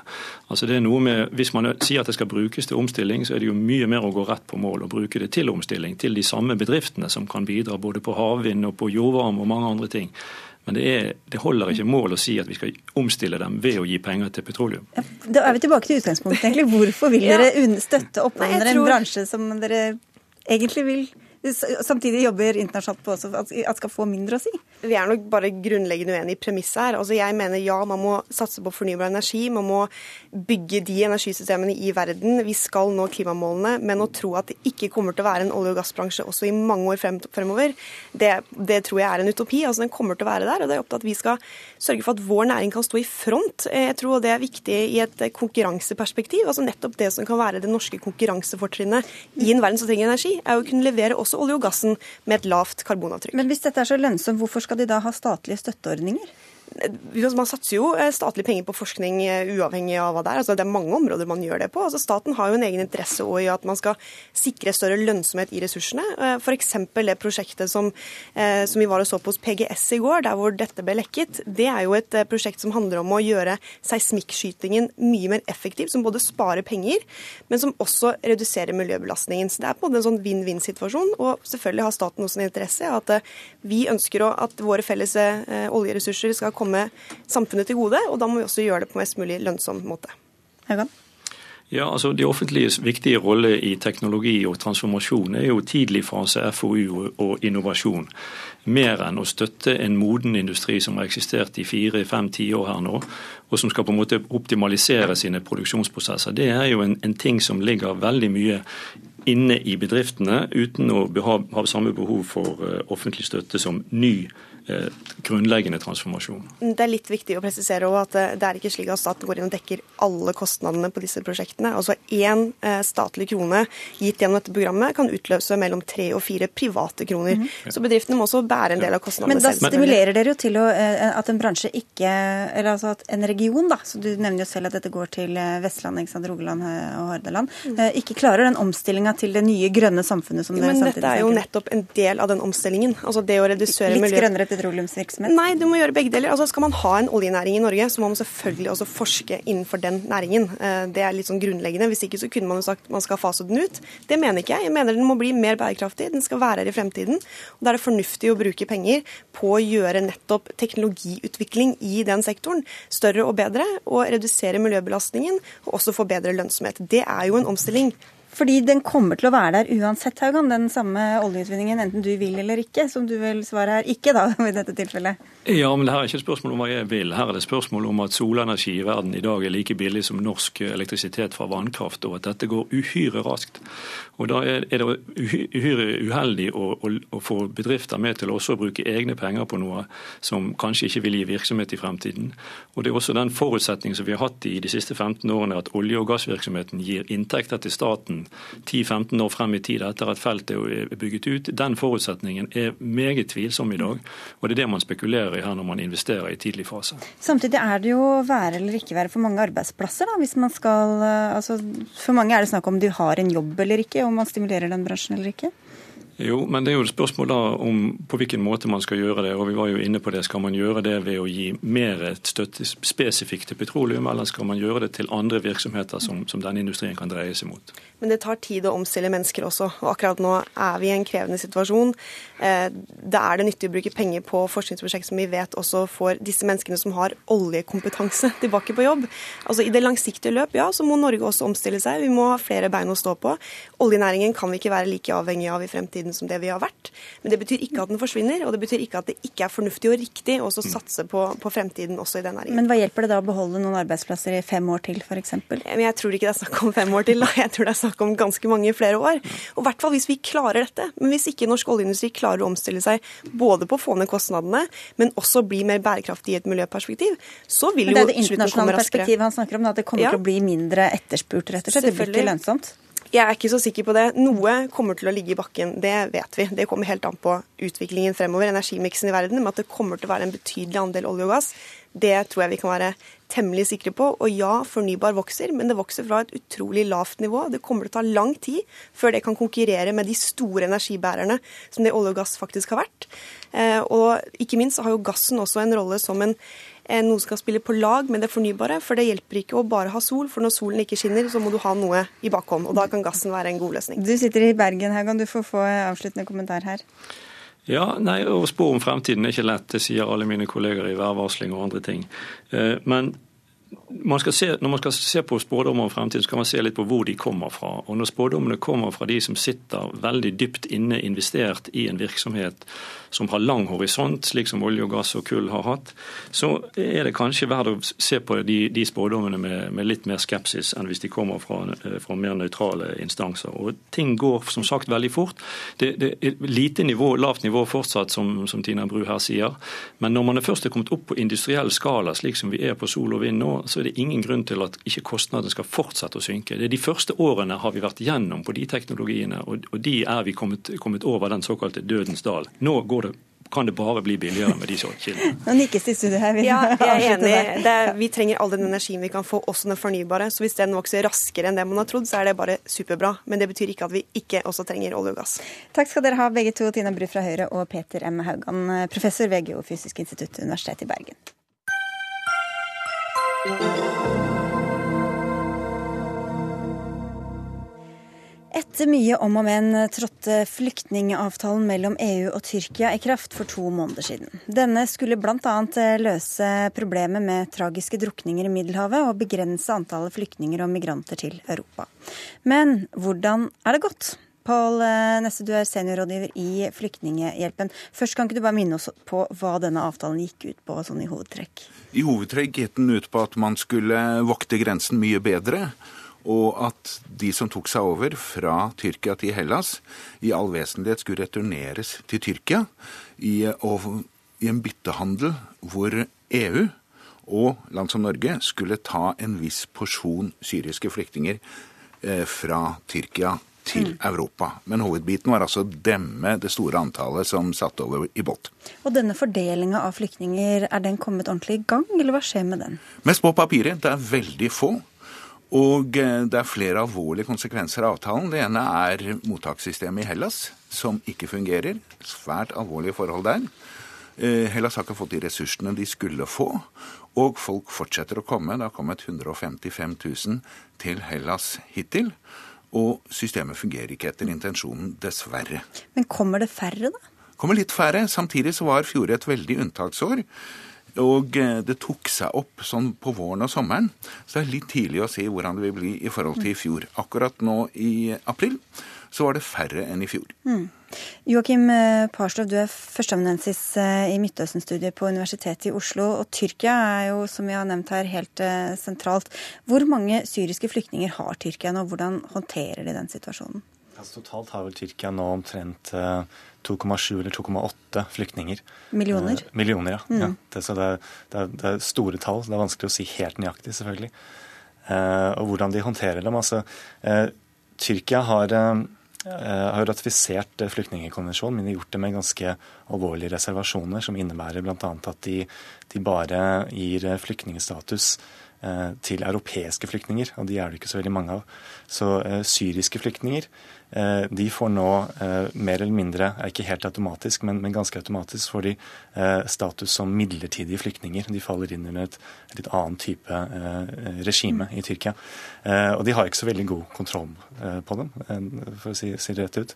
Altså det er noe med, Hvis man sier at det skal brukes til omstilling, så er det jo mye mer å gå rett på mål og bruke det til omstilling. Til de samme bedriftene som kan bidra både på havvind og på jordvarme og mange andre ting. Men det, er, det, holder ikke mål å si at vi skal omstille dem ved å gi penger til petroleum. Ja, da er vi tilbake til utgangspunktet, egentlig. Hvorfor vil dere støtte opp under en bransje som dere egentlig vil samtidig jobber internasjonalt på også at skal få mindre å si? Vi er nok bare grunnleggende uenige i premisset her. Altså jeg mener ja, man må satse på fornybar energi. Man må bygge de energisystemene i verden. Vi skal nå klimamålene. Men å tro at det ikke kommer til å være en olje- og gassbransje også i mange år fremover, det, det, tror jeg er en utopi. Altså Den kommer til å være der. og det er opptatt at Vi skal sørge for at vår næring kan stå i front. Jeg tror det er viktig i et konkurranseperspektiv. altså Nettopp det som kan være det norske konkurransefortrinnet i en verden som trenger energi, er å kunne levere også olje og gassen med et lavt karbonavtrykk. Men hvis dette er så lønnsomt, hvorfor skal de da ha statlige støtteordninger? Man satser jo eh, statlige penger på forskning eh, uavhengig av hva det er. Altså, det er mange områder man gjør det på. Altså, staten har jo en egen interesse i at man skal sikre større lønnsomhet i ressursene. Eh, F.eks. det prosjektet som, som, vi var og så på hos PGS i går, der hvor dette ble lekket. Det er jo et prosjekt som handler om å gjøre seismikkskytingen mye mer effektiv, som både sparer penger, men som også reduserer miljøbelastningen. Så det er på en sånn vinn-vinn-situasjon. Og selvfølgelig har staten også en interesse i at vi ønsker at våre felles oljeressurser skal komme samfunnet til gode, og da må vi også gjøre det på mest mulig lønnsom måte. Høygan? Ja, altså De offentliges viktige rolle i teknologi og transformasjon er jo tidlig fase FoU og innovasjon. Mer enn å støtte en moden industri som har eksistert i fire-fem tiår her nå, og som skal på en måte optimalisere sine produksjonsprosesser. Det er jo en, en ting som ligger veldig mye inne i bedriftene, uten å ha, ha samme behov for uh, offentlig støtte som ny Eh, grunnleggende transformasjon. Det er litt viktig å presisere at eh, det er ikke slik at staten går inn og dekker alle kostnadene på disse prosjektene. Altså Én eh, statlig krone gitt gjennom dette programmet kan utløse mellom tre og fire private kroner. Mm -hmm. Så bedriftene må også bære en del av kostnadene Men da stimulerer dere jo til å, at en bransje ikke Eller altså at en region, da, så du nevner jo selv at dette går til Vestlandet, Rogaland og Hordaland, mm. ikke klarer den omstillinga til det nye grønne samfunnet som dere samtidig snakker om. Men dette er jo nettopp en del av den omstillingen. Altså det å redusere Litt miljø... grønnere petroleumsvirksomhet? Nei, du må gjøre begge deler. Altså, skal man ha en oljenæring i Norge, så må man selvfølgelig også forske innenfor den næringen. Eh, det er litt sånn grunnleggende. Hvis ikke så kunne man jo sagt man skal fase den ut. Det mener ikke jeg. Jeg mener den må bli mer bærekraftig. Den skal være her i fremtiden. Og Da er det fornuftig å bruke penger på å gjøre nettopp teknologiutvikling i den sektoren større og bedre, og redusere miljøbelastningen, og også få bedre lønnsomhet. Det er jo en omstilling fordi den kommer til å være der uansett, Haugan, den samme oljeutvinningen, enten du vil eller ikke, som du vil svare her ikke, da, i dette tilfellet. Ja, men her er ikke et spørsmål om hva jeg vil. Her er det spørsmål om at solenergi i verden i dag er like billig som norsk elektrisitet fra vannkraft, og at dette går uhyre raskt. Og Da er det uhyre uheldig å, å få bedrifter med til også å bruke egne penger på noe som kanskje ikke vil gi virksomhet i fremtiden. Og Det er også den forutsetningen som vi har hatt i de siste 15 årene, at olje- og gassvirksomheten gir inntekter til staten 10-15 år frem i tid etter at feltet er bygget ut. Den forutsetningen er meget tvilsom i dag, og det er det man spekulerer i her når man investerer i tidlig fase. Samtidig er det jo være eller ikke være for mange arbeidsplasser, da, hvis man skal altså, For mange er det snakk om du har en jobb eller ikke, om man stimulerer den bransjen eller ikke? Jo, men det er jo et spørsmål da om på hvilken måte man skal gjøre det. og vi var jo inne på det. Skal man gjøre det ved å gi mer støtte spesifikt til petroleum, eller skal man gjøre det til andre virksomheter som, som denne industrien kan dreie seg mot? Men det tar tid å omstille mennesker også. Og akkurat nå er vi i en krevende situasjon. Eh, da er det nyttig å bruke penger på forskningsprosjekt som vi vet også får disse menneskene som har oljekompetanse, tilbake på jobb. Altså I det langsiktige løp, ja, så må Norge også omstille seg. Vi må ha flere bein å stå på. Oljenæringen kan vi ikke være like avhengig av i fremtiden som det vi har vært. Men det betyr ikke at den forsvinner, og det betyr ikke at det ikke er fornuftig og riktig å satse på, på, fremtiden også i den næringen. Men hva hjelper det da å beholde noen arbeidsplasser i fem år til, f.eks.? Jeg tror ikke det er snakk om fem år til. da. Jeg tror det er snakk om ganske mange flere år. Og i hvert fall hvis vi klarer dette. Men hvis ikke norsk oljeindustri klarer å omstille seg både på å få ned kostnadene, men også bli mer bærekraftig i et miljøperspektiv, så vil jo slutten komme raskere. Det er det internasjonale perspektivet han snakker om, at det kommer ja. til å bli mindre etterspurt, rett og slett. Det blir ikke lønnsomt. Jeg er ikke så sikker på det. Noe kommer til å ligge i bakken, det vet vi. Det kommer helt an på utviklingen fremover, energimiksen i verden, Men at det kommer til å være en betydelig andel olje og gass. Det tror jeg vi kan være temmelig sikre på. Og ja, fornybar vokser, men det vokser fra et utrolig lavt nivå. Det kommer til å ta lang tid før det kan konkurrere med de store energibærerne som det olje og gass faktisk har vært. Eh, og ikke minst har jo gassen også en rolle som en noe skal spille på lag med det fornybare. For det hjelper ikke å bare ha sol, for når solen ikke skinner, så må du ha noe i bakhånd. Og da kan gassen være en god løsning. Du sitter i Bergen, Haugan. Du får få avsluttende kommentar her. Ja, nei, Å spå om fremtiden er ikke lett, det sier alle mine kolleger i værvarsling og andre ting. Men man se, når man skal se på spådommer om fremtiden, så kan man se litt på hvor de kommer fra. Og Når spådommene kommer fra de som sitter veldig dypt inne investert i en virksomhet som har lang horisont, slik som olje og gass og kull har hatt, så er det kanskje verdt å se på de, de spådommene med, med, litt mer skepsis enn hvis de kommer fra, fra mer nøytrale instanser. Og Ting går som sagt veldig fort. Det, det er lite nivå, lavt nivå fortsatt, som, som Tina Bru her sier. Men når man er først er kommet opp på industriell skala, slik som vi er på sol og vind nå, så er det ingen grunn til at ikke kostnadene skal fortsette å synke. Det er De første årene har vi vært gjennom på de teknologiene, og, og de er vi kommet, kommet over den såkalte dødens dal. Nå går det kan det bare bli billigere med de kildene. Nå nikkes det i studio her. ja, jeg er enig. Er, vi trenger all den energien vi kan få, også den fornybare. Så hvis den vokser raskere enn det man har trodd, så er det bare superbra. Men det betyr ikke at vi ikke også trenger olje og gass. Takk skal dere ha begge to, Tina Bru fra Høyre og Peter M. Haugan, professor ved Geofysisk institutt, Universitetet i Bergen. Etter mye om og men trådte flyktningavtalen mellom EU og Tyrkia i kraft for to måneder siden. Denne skulle bl.a. løse problemet med tragiske drukninger i Middelhavet og begrense antallet flyktninger og migranter til Europa. Men hvordan er det gått? Pål eh, Nesse, du er seniorrådgiver i Flyktninghjelpen. Først Kan ikke du bare minne oss på hva denne avtalen gikk ut på, sånn i hovedtrekk? I hovedtrekk gikk den ut på at man skulle vokte grensen mye bedre og at de som tok seg over fra Tyrkia til Hellas, i all vesentlighet skulle returneres til Tyrkia i, i en byttehandel hvor EU og land som Norge skulle ta en viss porsjon syriske flyktninger eh, fra Tyrkia til mm. Europa. Men hovedbiten var altså å demme det store antallet som satt over i båt. Og denne fordelinga av flyktninger, er den kommet ordentlig i gang, eller hva skjer med den? Mest på papiret. Det er veldig få. Og eh, det er flere alvorlige konsekvenser av avtalen. Det ene er mottakssystemet i Hellas, som ikke fungerer. Svært alvorlige forhold der. Eh, Hellas har ikke fått de ressursene de skulle få, og folk fortsetter å komme. Det har kommet 155 000 til Hellas hittil. Og systemet fungerer ikke etter intensjonen, dessverre. Men kommer det færre, da? Kommer litt færre. Samtidig så var fjoråret et veldig unntaksår. Og eh, det tok seg opp sånn på våren og sommeren. Så det er litt tidlig å si hvordan det vil bli i forhold til i fjor. Akkurat nå i april så var det færre enn i fjor. Mm. Joakim eh, Parslov, du er førsteamanuensis eh, i Midtøsten-studiet på Universitetet i Oslo. Og Tyrkia er jo, som vi har nevnt her, helt sentralt. Hvor mange syriske flyktninger har Tyrkia nå? Hvordan håndterer de den situasjonen? Altså, totalt har vel Tyrkia nå omtrent 2,7 eller 2,8 flyktninger. Millioner? Eh, millioner, ja. Mm. ja. Det, så det, det, er, det, er, store tall. så Det er vanskelig å si helt nøyaktig, selvfølgelig. Eh, og hvordan de håndterer dem. Altså, eh, Tyrkia har, eh, har ratifisert flyktningkonvensjonen, men de har gjort det med ganske alvorlige reservasjoner, som innebærer bl.a. at de, de, bare gir flyktningstatus eh, til europeiske flyktninger, og de er det ikke så veldig mange av. Så eh, syriske flyktninger Eh, de får nå eh, mer eller mindre, ikke helt automatisk, men, men ganske automatisk, får de eh, status som midlertidige flyktninger. De faller inn under et litt annet type regime i Tyrkia. Og de har ikke så veldig god kontroll på dem, for å si, si det rett ut.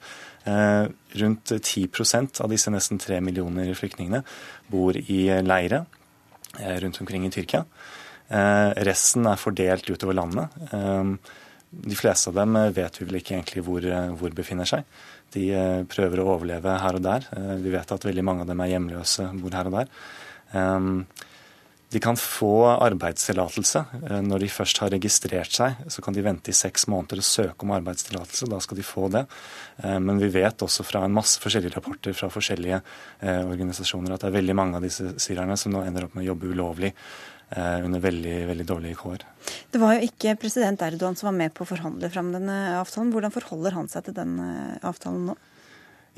Rundt 10% av disse nesten tre millioner flyktningene bor i leire rundt omkring i Tyrkia. Resten er fordelt utover landet. De fleste av dem eh, vet vi vel ikke egentlig hvor, eh, hvor befinner seg. De eh, prøver å overleve her og der. Vi vet at veldig mange av dem er hjemløse, bor her og der. Ehm, de kan få arbeidstillatelse. Når de først har registrert seg, så kan de vente i seks måneder og søke om arbeidstillatelse. Da skal de få det. Men vi vet også fra en masse forskjellige rapporter fra forskjellige organisasjoner at det er veldig mange av disse syrerne som nå ender opp med å jobbe ulovlig under veldig, veldig dårlige kår. Det var jo ikke president Erdogan som var med på å forhandle fram denne avtalen. Hvordan forholder han seg til den eh, avtalen nå?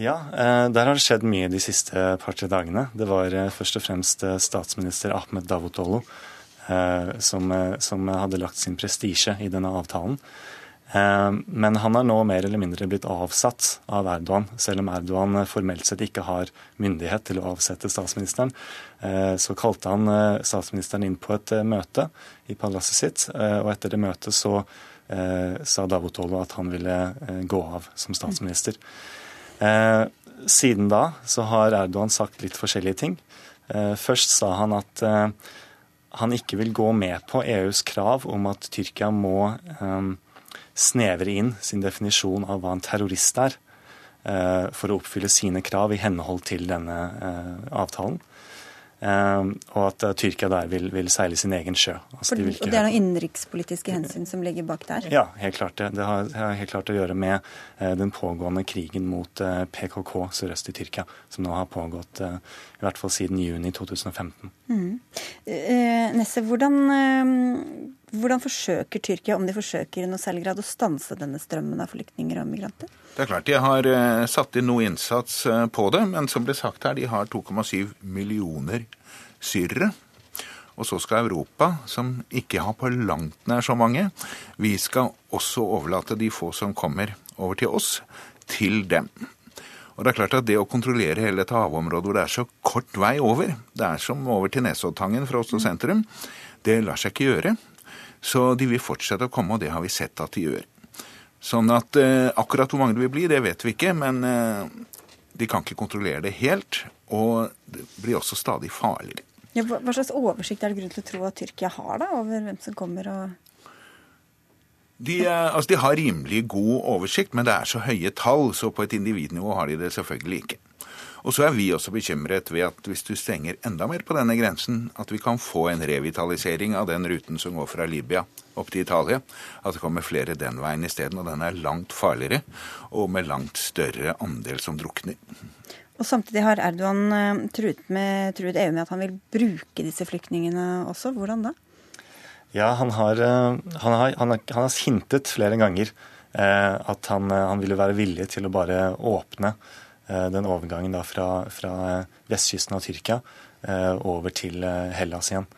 Ja, eh, der har det skjedd mye de siste par-tre dagene. Det var først og fremst statsminister Ahmed Davutoglu som, som hadde lagt sin prestisje i denne avtalen. Eh, men han er nå mer eller mindre blitt avsatt av Erdogan, selv om Erdogan formelt sett ikke har myndighet til å avsette statsministeren. Eh, så kalte han eh, statsministeren inn på et møte i palasset sitt, og etter det møtet så sa Davutoglu at han ville gå av som statsminister. siden da så har Erdogan sagt litt forskjellige ting. Eh, først sa han at eh, han ikke vil gå med på EUs krav om at Tyrkia må eh, snevre inn sin definisjon av hva en terrorist er, eh, for å oppfylle sine krav i henhold til denne eh, avtalen. Ehm, og at uh, Tyrkia der vil, vil, seile sin egen sjø. Altså, de og Det er noen innenrikspolitiske hensyn som ligger bak der? Ja, helt klart det. Det har, helt klart å gjøre med uh, den pågående krigen mot uh, PKK sørøst i Tyrkia, som nå har pågått i hvert fall siden juni 2015. Mm. Nesse, hvordan, hvordan forsøker Tyrkia, om de forsøker i noe særlig grad, å stanse denne strømmen av flyktninger og migranter? Det er klart de har eh, satt inn noe innsats eh, på det, men som ble sagt her, de har 2,7 millioner syrere. Og så skal Europa, som ikke har på langt nær så mange, vi skal også overlate de få som kommer over til oss, til dem. Og det er klart at det å kontrollere hele dette havområdet hvor det er så kort vei over, det er som over til Nesoddtangen fra Oslo sentrum, det lar seg ikke gjøre. Så de vil fortsette å komme, og det har vi sett at de gjør. Sånn at eh, akkurat hvor mange det vil bli, det vet vi ikke. Men eh, de kan ikke kontrollere det helt. Og det blir også stadig farligere. Ja, hva slags oversikt er det grunn til å tro at Tyrkia har da, over hvem som kommer og de, eh, altså de har rimelig god oversikt, men det er så høye tall, så på et individnivå har de det selvfølgelig ikke. Og så er vi også bekymret ved at hvis du stenger enda mer på denne grensen, at vi kan få en revitalisering av den ruten som går fra Libya opp til Italia. At det kommer flere den veien isteden. Og den er langt farligere og med langt større andel som drukner. Og Samtidig har Erdogan eh, truet, med, truet EU med at han vil bruke disse flyktningene også. Hvordan da? Ja, han har, eh, han har, han har, han har hintet flere ganger eh, at han, han, ville være villig til å bare åpne Eh, den overgangen da fra, fra vestkysten av Tyrkia eh, over til eh, Hellas igjen.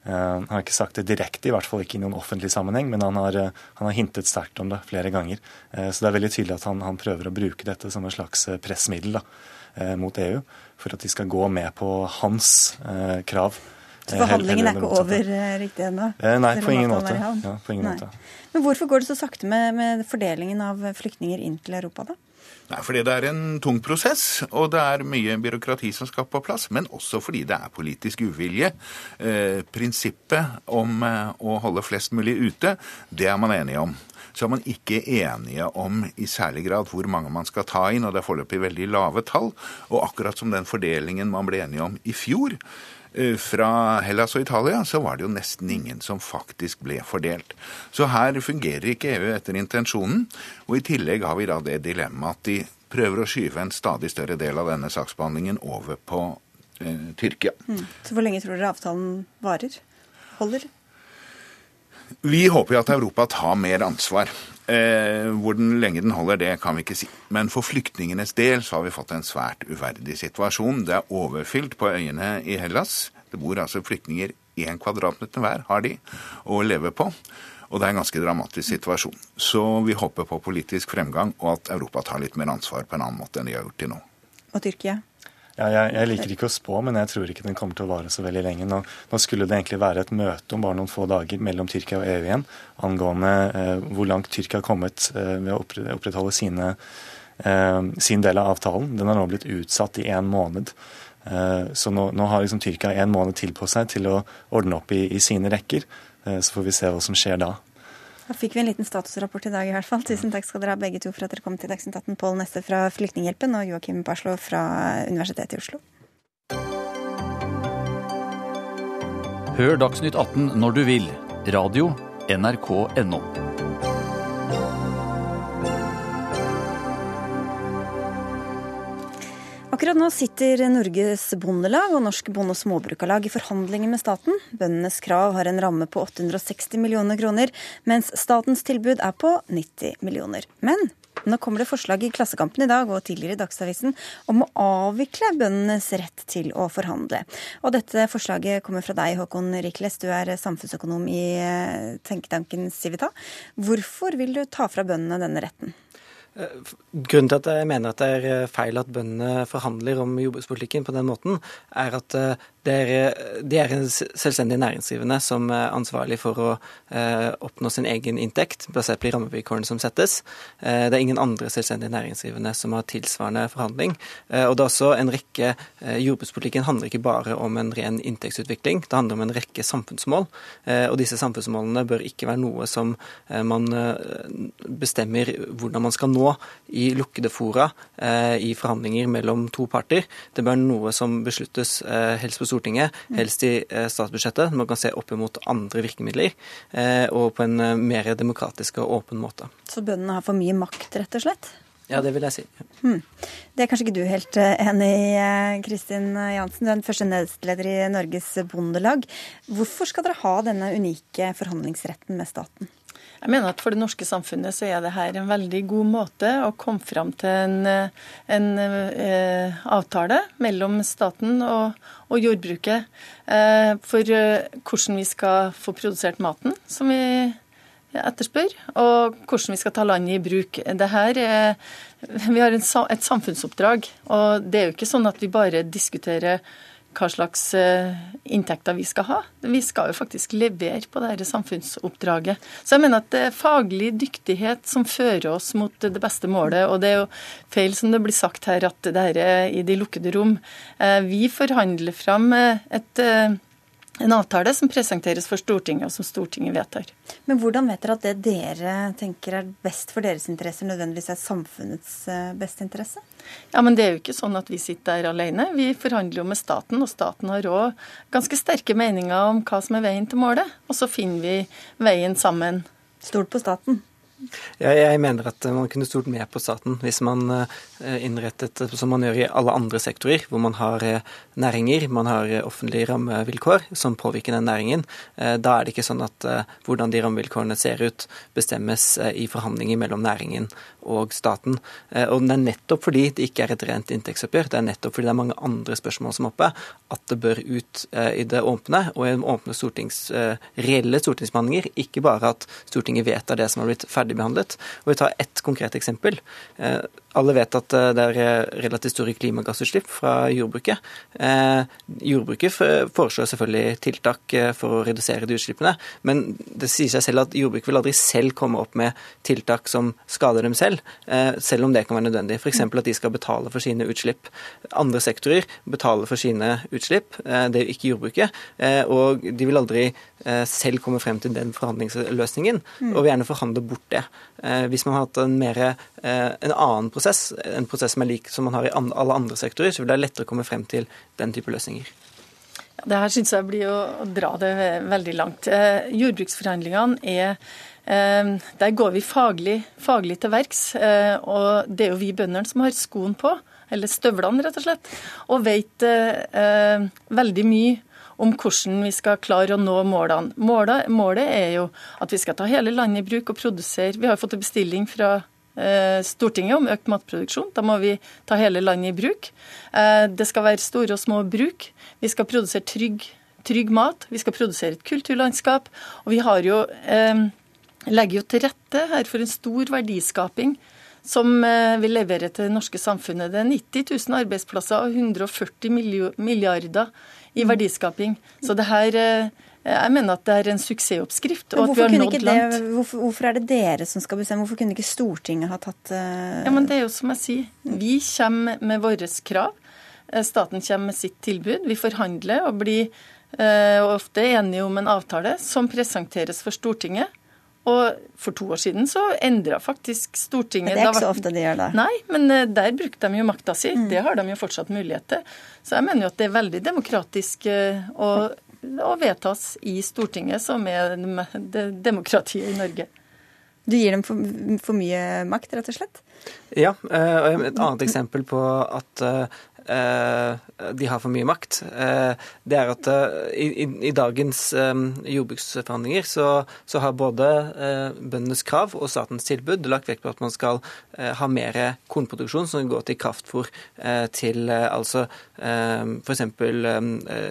Han har ikke sagt det direkte, i hvert fall ikke i noen offentlig sammenheng, men han har, han har hintet sterkt om det flere ganger. Så det er veldig tydelig at han, han prøver å bruke dette som et slags pressmiddel da, mot EU, for at de skal gå med på hans krav. Så behandlingen er ikke over riktig ennå? Nei, på ingen, måte. Ja, på ingen måte. Men hvorfor går det så sakte med, med fordelingen av flyktninger inn til Europa, da? Nei, fordi det er en tung prosess, og det er mye byråkrati som skal på plass. Men også fordi det er politisk uvilje. Eh, prinsippet om eh, å holde flest mulig ute, det er man enige om. Så er man ikke enige om i særlig grad hvor mange man skal ta inn, og det er foreløpig veldig lave tall. Og akkurat som den fordelingen man ble enige om i fjor, Eh, fra Hellas og Italia, så var det jo nesten ingen som faktisk ble fordelt. Så her fungerer ikke EU etter intensjonen. Og i tillegg har vi da det dilemmaet at de prøver å skyve en stadig større del av denne saksbehandlingen over på eh, Tyrkia. Mm. Så hvor lenge tror dere avtalen varer? Holder? Vi håper jo at Europa tar mer ansvar. Eh, hvor den lenge den holder, det kan vi ikke si. Men for flyktningenes del så har vi fått en svært uverdig situasjon. Det er overfylt på øyene i Hellas. Det bor altså flyktninger én kvadratmeter hver, har de, å leve på. Og det er en ganske dramatisk situasjon. Så vi håper på politisk fremgang, og at Europa tar litt mer ansvar på en annen måte enn de har gjort til nå. Og Tyrkia? Ja, jeg, jeg, liker ikke å spå, men jeg tror ikke den kommer til å vare så veldig lenge. Nå, nå, skulle det egentlig være et møte om bare noen få dager mellom Tyrkia og EU igjen angående eh, hvor langt Tyrkia har kommet eh, ved å opprettholde sine, eh, sin del av avtalen. Den har nå blitt utsatt i en måned. Eh, så nå, nå, har liksom Tyrkia en måned til på seg til å ordne opp i, i sine rekker. Eh, så får vi se hva som skjer da. Da fikk vi en liten statusrapport i dag i hvert fall. Tusen takk skal dere ha begge to for at dere kom til Dagsnytt 18. Pål Neste fra Flyktninghjelpen og Joakim Baslo fra Universitetet i Oslo. Hør Dagsnytt 18 når du vil. Radio NRK.no. Akkurat nå sitter Norges Bondelag og Norsk Bonde- og Småbrukarlag i forhandlinger med staten. Bøndenes krav har en ramme på 860 millioner kroner, mens statens tilbud er på 90 millioner. Men nå kommer det forslag i Klassekampen i dag og tidligere i Dagsavisen om å avvikle bøndenes rett til å forhandle. Og dette forslaget kommer fra deg, Håkon Rikles. Du er samfunnsøkonom i tenketanken Civita. Hvorfor vil du ta fra bøndene denne retten? Grunnen til at jeg mener at det er eh, feil at bøndene forhandler om jordbrukspolitikken på den måten, er at eh, det er, eh, de er en selvstendig næringsdrivende som er ansvarlig for å eh, oppnå sin egen inntekt, basert på de rammevilkårene som settes. Eh, det er ingen andre selvstendig næringsdrivende som har tilsvarende forhandling. Eh, og det er også en rekke Jordbrukspolitikken handler ikke bare om en ren inntektsutvikling, det handler om en rekke samfunnsmål. og disse samfunnsmålene bør ikke være noe som man bestemmer hvordan man skal nå i lukkede fora i forhandlinger mellom to parter. Det bør være noe som besluttes helst på Stortinget, helst i eh, statsbudsjettet. Man kan se opp mot andre virkemidler, eh, og på en eh, mer demokratisk og åpen måte. Så bøndene har for mye makt, rett og slett? Ja, det vil jeg si. Hmm. Det er kanskje ikke du helt enig i, Kristin Jansen. Du er den første nestleder i Norges Bondelag. Hvorfor skal dere ha denne unike forhandlingsretten med staten? Jeg mener at For det norske samfunnet så er det her en veldig god måte å komme fram til en, en eh, avtale mellom staten og, og jordbruket eh, for eh, hvordan vi skal få produsert maten som vi etterspør, og hvordan vi skal ta landet i bruk. Det her er, vi har en, et samfunnsoppdrag, og det er jo ikke sånn at vi bare diskuterer hva slags eh, inntekter vi skal ha. Vi skal jo faktisk levere på dette samfunnsoppdraget. Så jeg mener at det er faglig dyktighet som fører oss mot det beste målet. Og det er jo feil som det blir sagt her, at det er i de lukkede rom. Eh, vi forhandler fram eh, et en avtale som presenteres for Stortinget, og som Stortinget vedtar. Men hvordan vet dere at det dere tenker er best for deres interesser, nødvendigvis er samfunnets eh, beste interesse? Ja, men det er jo ikke sånn at vi sitter der alene. Vi forhandler jo med staten, og staten har òg ganske sterke meninger om hva som er veien til målet. Og så finner vi veien sammen. Stol på staten. Jeg mener at man kunne stolt mer på staten hvis man eh, innrettet som man gjør i alle andre sektorer, hvor man har eh, næringer, man har eh, offentlige rammevilkår som påvirker den næringen. Da er det ikke sånn at hvordan de rammevilkårene ser ut, bestemmes i forhandlinger mellom næringen og staten. Og det er nettopp fordi det ikke er et rent inntektsoppgjør, det er nettopp fordi det er mange andre spørsmål som er oppe, at det bør ut i det åpne og i åpne stortings, reelle stortingsbehandlinger. Ikke bare at Stortinget vedtar det som har blitt ferdig ferdigbehandlet. Og vi tar ett konkret eksempel. Eh, alle vet at eh, det er eh, relativt store klimagassutslipp fra jordbruket. Jordbruket foreslår selvfølgelig tiltak for å redusere de utslippene, men det sier seg selv at jordbruket vil aldri selv komme opp med tiltak som skader dem selv, selv om det kan være nødvendig. F.eks. at de skal betale for sine utslipp. Andre sektorer betaler for sine utslipp, det er ikke jordbruket. Og de vil aldri selv komme frem til den forhandlingsløsningen, mm. og vil gjerne forhandle bort det. Hvis man har hatt en, mer, en annen prosess, en prosess som er lik som man har i alle andre sektorer, så vil det være lettere å komme frem til den type løsninger. Ja, det her syns jeg blir å dra det veldig langt. Eh, jordbruksforhandlingene er eh, Der går vi faglig, faglig til verks. Eh, og det er jo vi bøndene som har skoen på, eller støvlene rett og slett, og vet eh, veldig mye om hvordan vi skal klare å nå målene. Målet, målet, er jo at vi skal ta hele landet i bruk og produsere. Vi har fått en bestilling fra Eh, Stortinget om økt matproduksjon. Da må vi ta hele landet i bruk. Eh, det skal være store og små bruk. Vi skal produsere trygg, trygg mat. Vi skal produsere et kulturlandskap. Og vi har jo, eh, legger jo til rette her for en stor verdiskaping som vil levere til det norske samfunnet. Det er 90 000 arbeidsplasser og 140 milliarder i verdiskaping. Så det her jeg mener at det er en suksessoppskrift. og at vi har nådd langt. Det, hvorfor, hvorfor, er det dere som skal bestemme? Hvorfor kunne ikke Stortinget ha tatt uh... Ja, men Det er jo som jeg sier. Vi kommer med våre krav. Eh, staten kommer med sitt tilbud. Vi forhandler og blir uh, ofte enige om en avtale som presenteres for Stortinget. Og for to år siden så endra faktisk Stortinget Men Det er ikke så ofte de gjør det. Nei, men der brukte de jo makta si. Mm. Det har de jo fortsatt mulighet til. Så jeg mener jo at det er veldig demokratisk. Og og vedtas i Stortinget, som er demokratiet i Norge. Du gir dem for, for, mye makt, rett og slett? Ja. Eh, og Et annet eksempel på at de har for mye makt, det er at i, i dagens jordbruksforhandlinger så, så har både bøndenes krav og statens tilbud lagt vekt på at man skal ha mer kornproduksjon som går til kraftfôr til altså f.eks.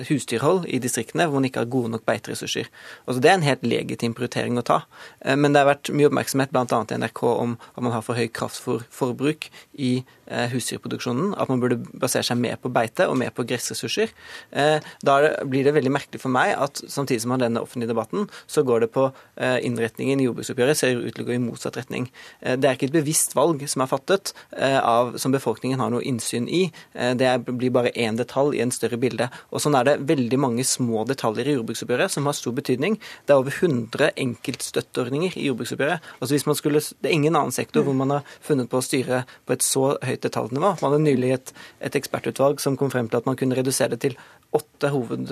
husdyrhold i distriktene hvor man ikke har gode nok beiteressurser. Altså, det er en helt legitim prioritering å ta. Men det har vært mye oppmerksomhet bl.a. i NRK om at man har for høy kraftfôrforbruk i Eh, husdyrproduksjonen. At man burde basere seg mer på beite og mer på gressressurser. Eh, da blir det veldig merkelig for meg at samtidig som man har denne offentlige debatten, så går det på eh, innretningen i jordbruksoppgjøret ser ut til å gå i motsatt retning. Det er ikke et bevisst valg som er fattet, av, som befolkningen har noe innsyn i. Det blir bare én detalj i en større bilde. Og Sånn er det veldig mange små detaljer i jordbruksoppgjøret som har stor betydning. Det er over 100 enkeltstøtteordninger i jordbruksoppgjøret. Altså hvis man skulle, Det er ingen annen sektor hvor man har funnet på å styre på et så høyt detaljnivå. Man hadde nylig et, et ekspertutvalg som kom frem til at man kunne redusere det til åtte hoved,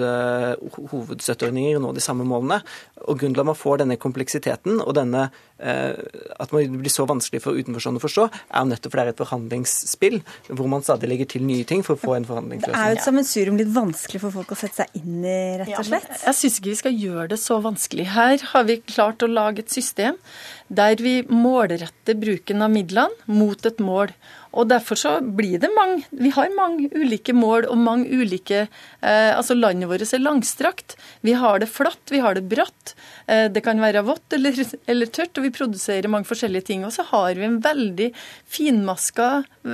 hovedstøtteordninger og nå de samme målene. Og Grunnen til at man får denne kompleksiteten og denne, uh, at man blir så vanskelig for utenforstående å forstå, er jo nettopp fordi det er et forhandlingsspill hvor man stadig legger til nye ting for å få en forhandlingsløsning. Det er jo et sammensurium litt vanskelig for folk å sette seg inn i, rett og slett. Ja, jeg syns ikke vi skal gjøre det så vanskelig. Her har vi klart å lage et system der vi målretter bruken av midlene mot et mål. Og Derfor så blir det mange Vi har mange ulike mål og mange ulike eh, Altså landet vårt er langstrakt. Vi har det flatt, vi har det bratt. Eh, det kan være vått eller, eller, tørt, og vi produserer mange forskjellige ting. Og så har vi en veldig finmaska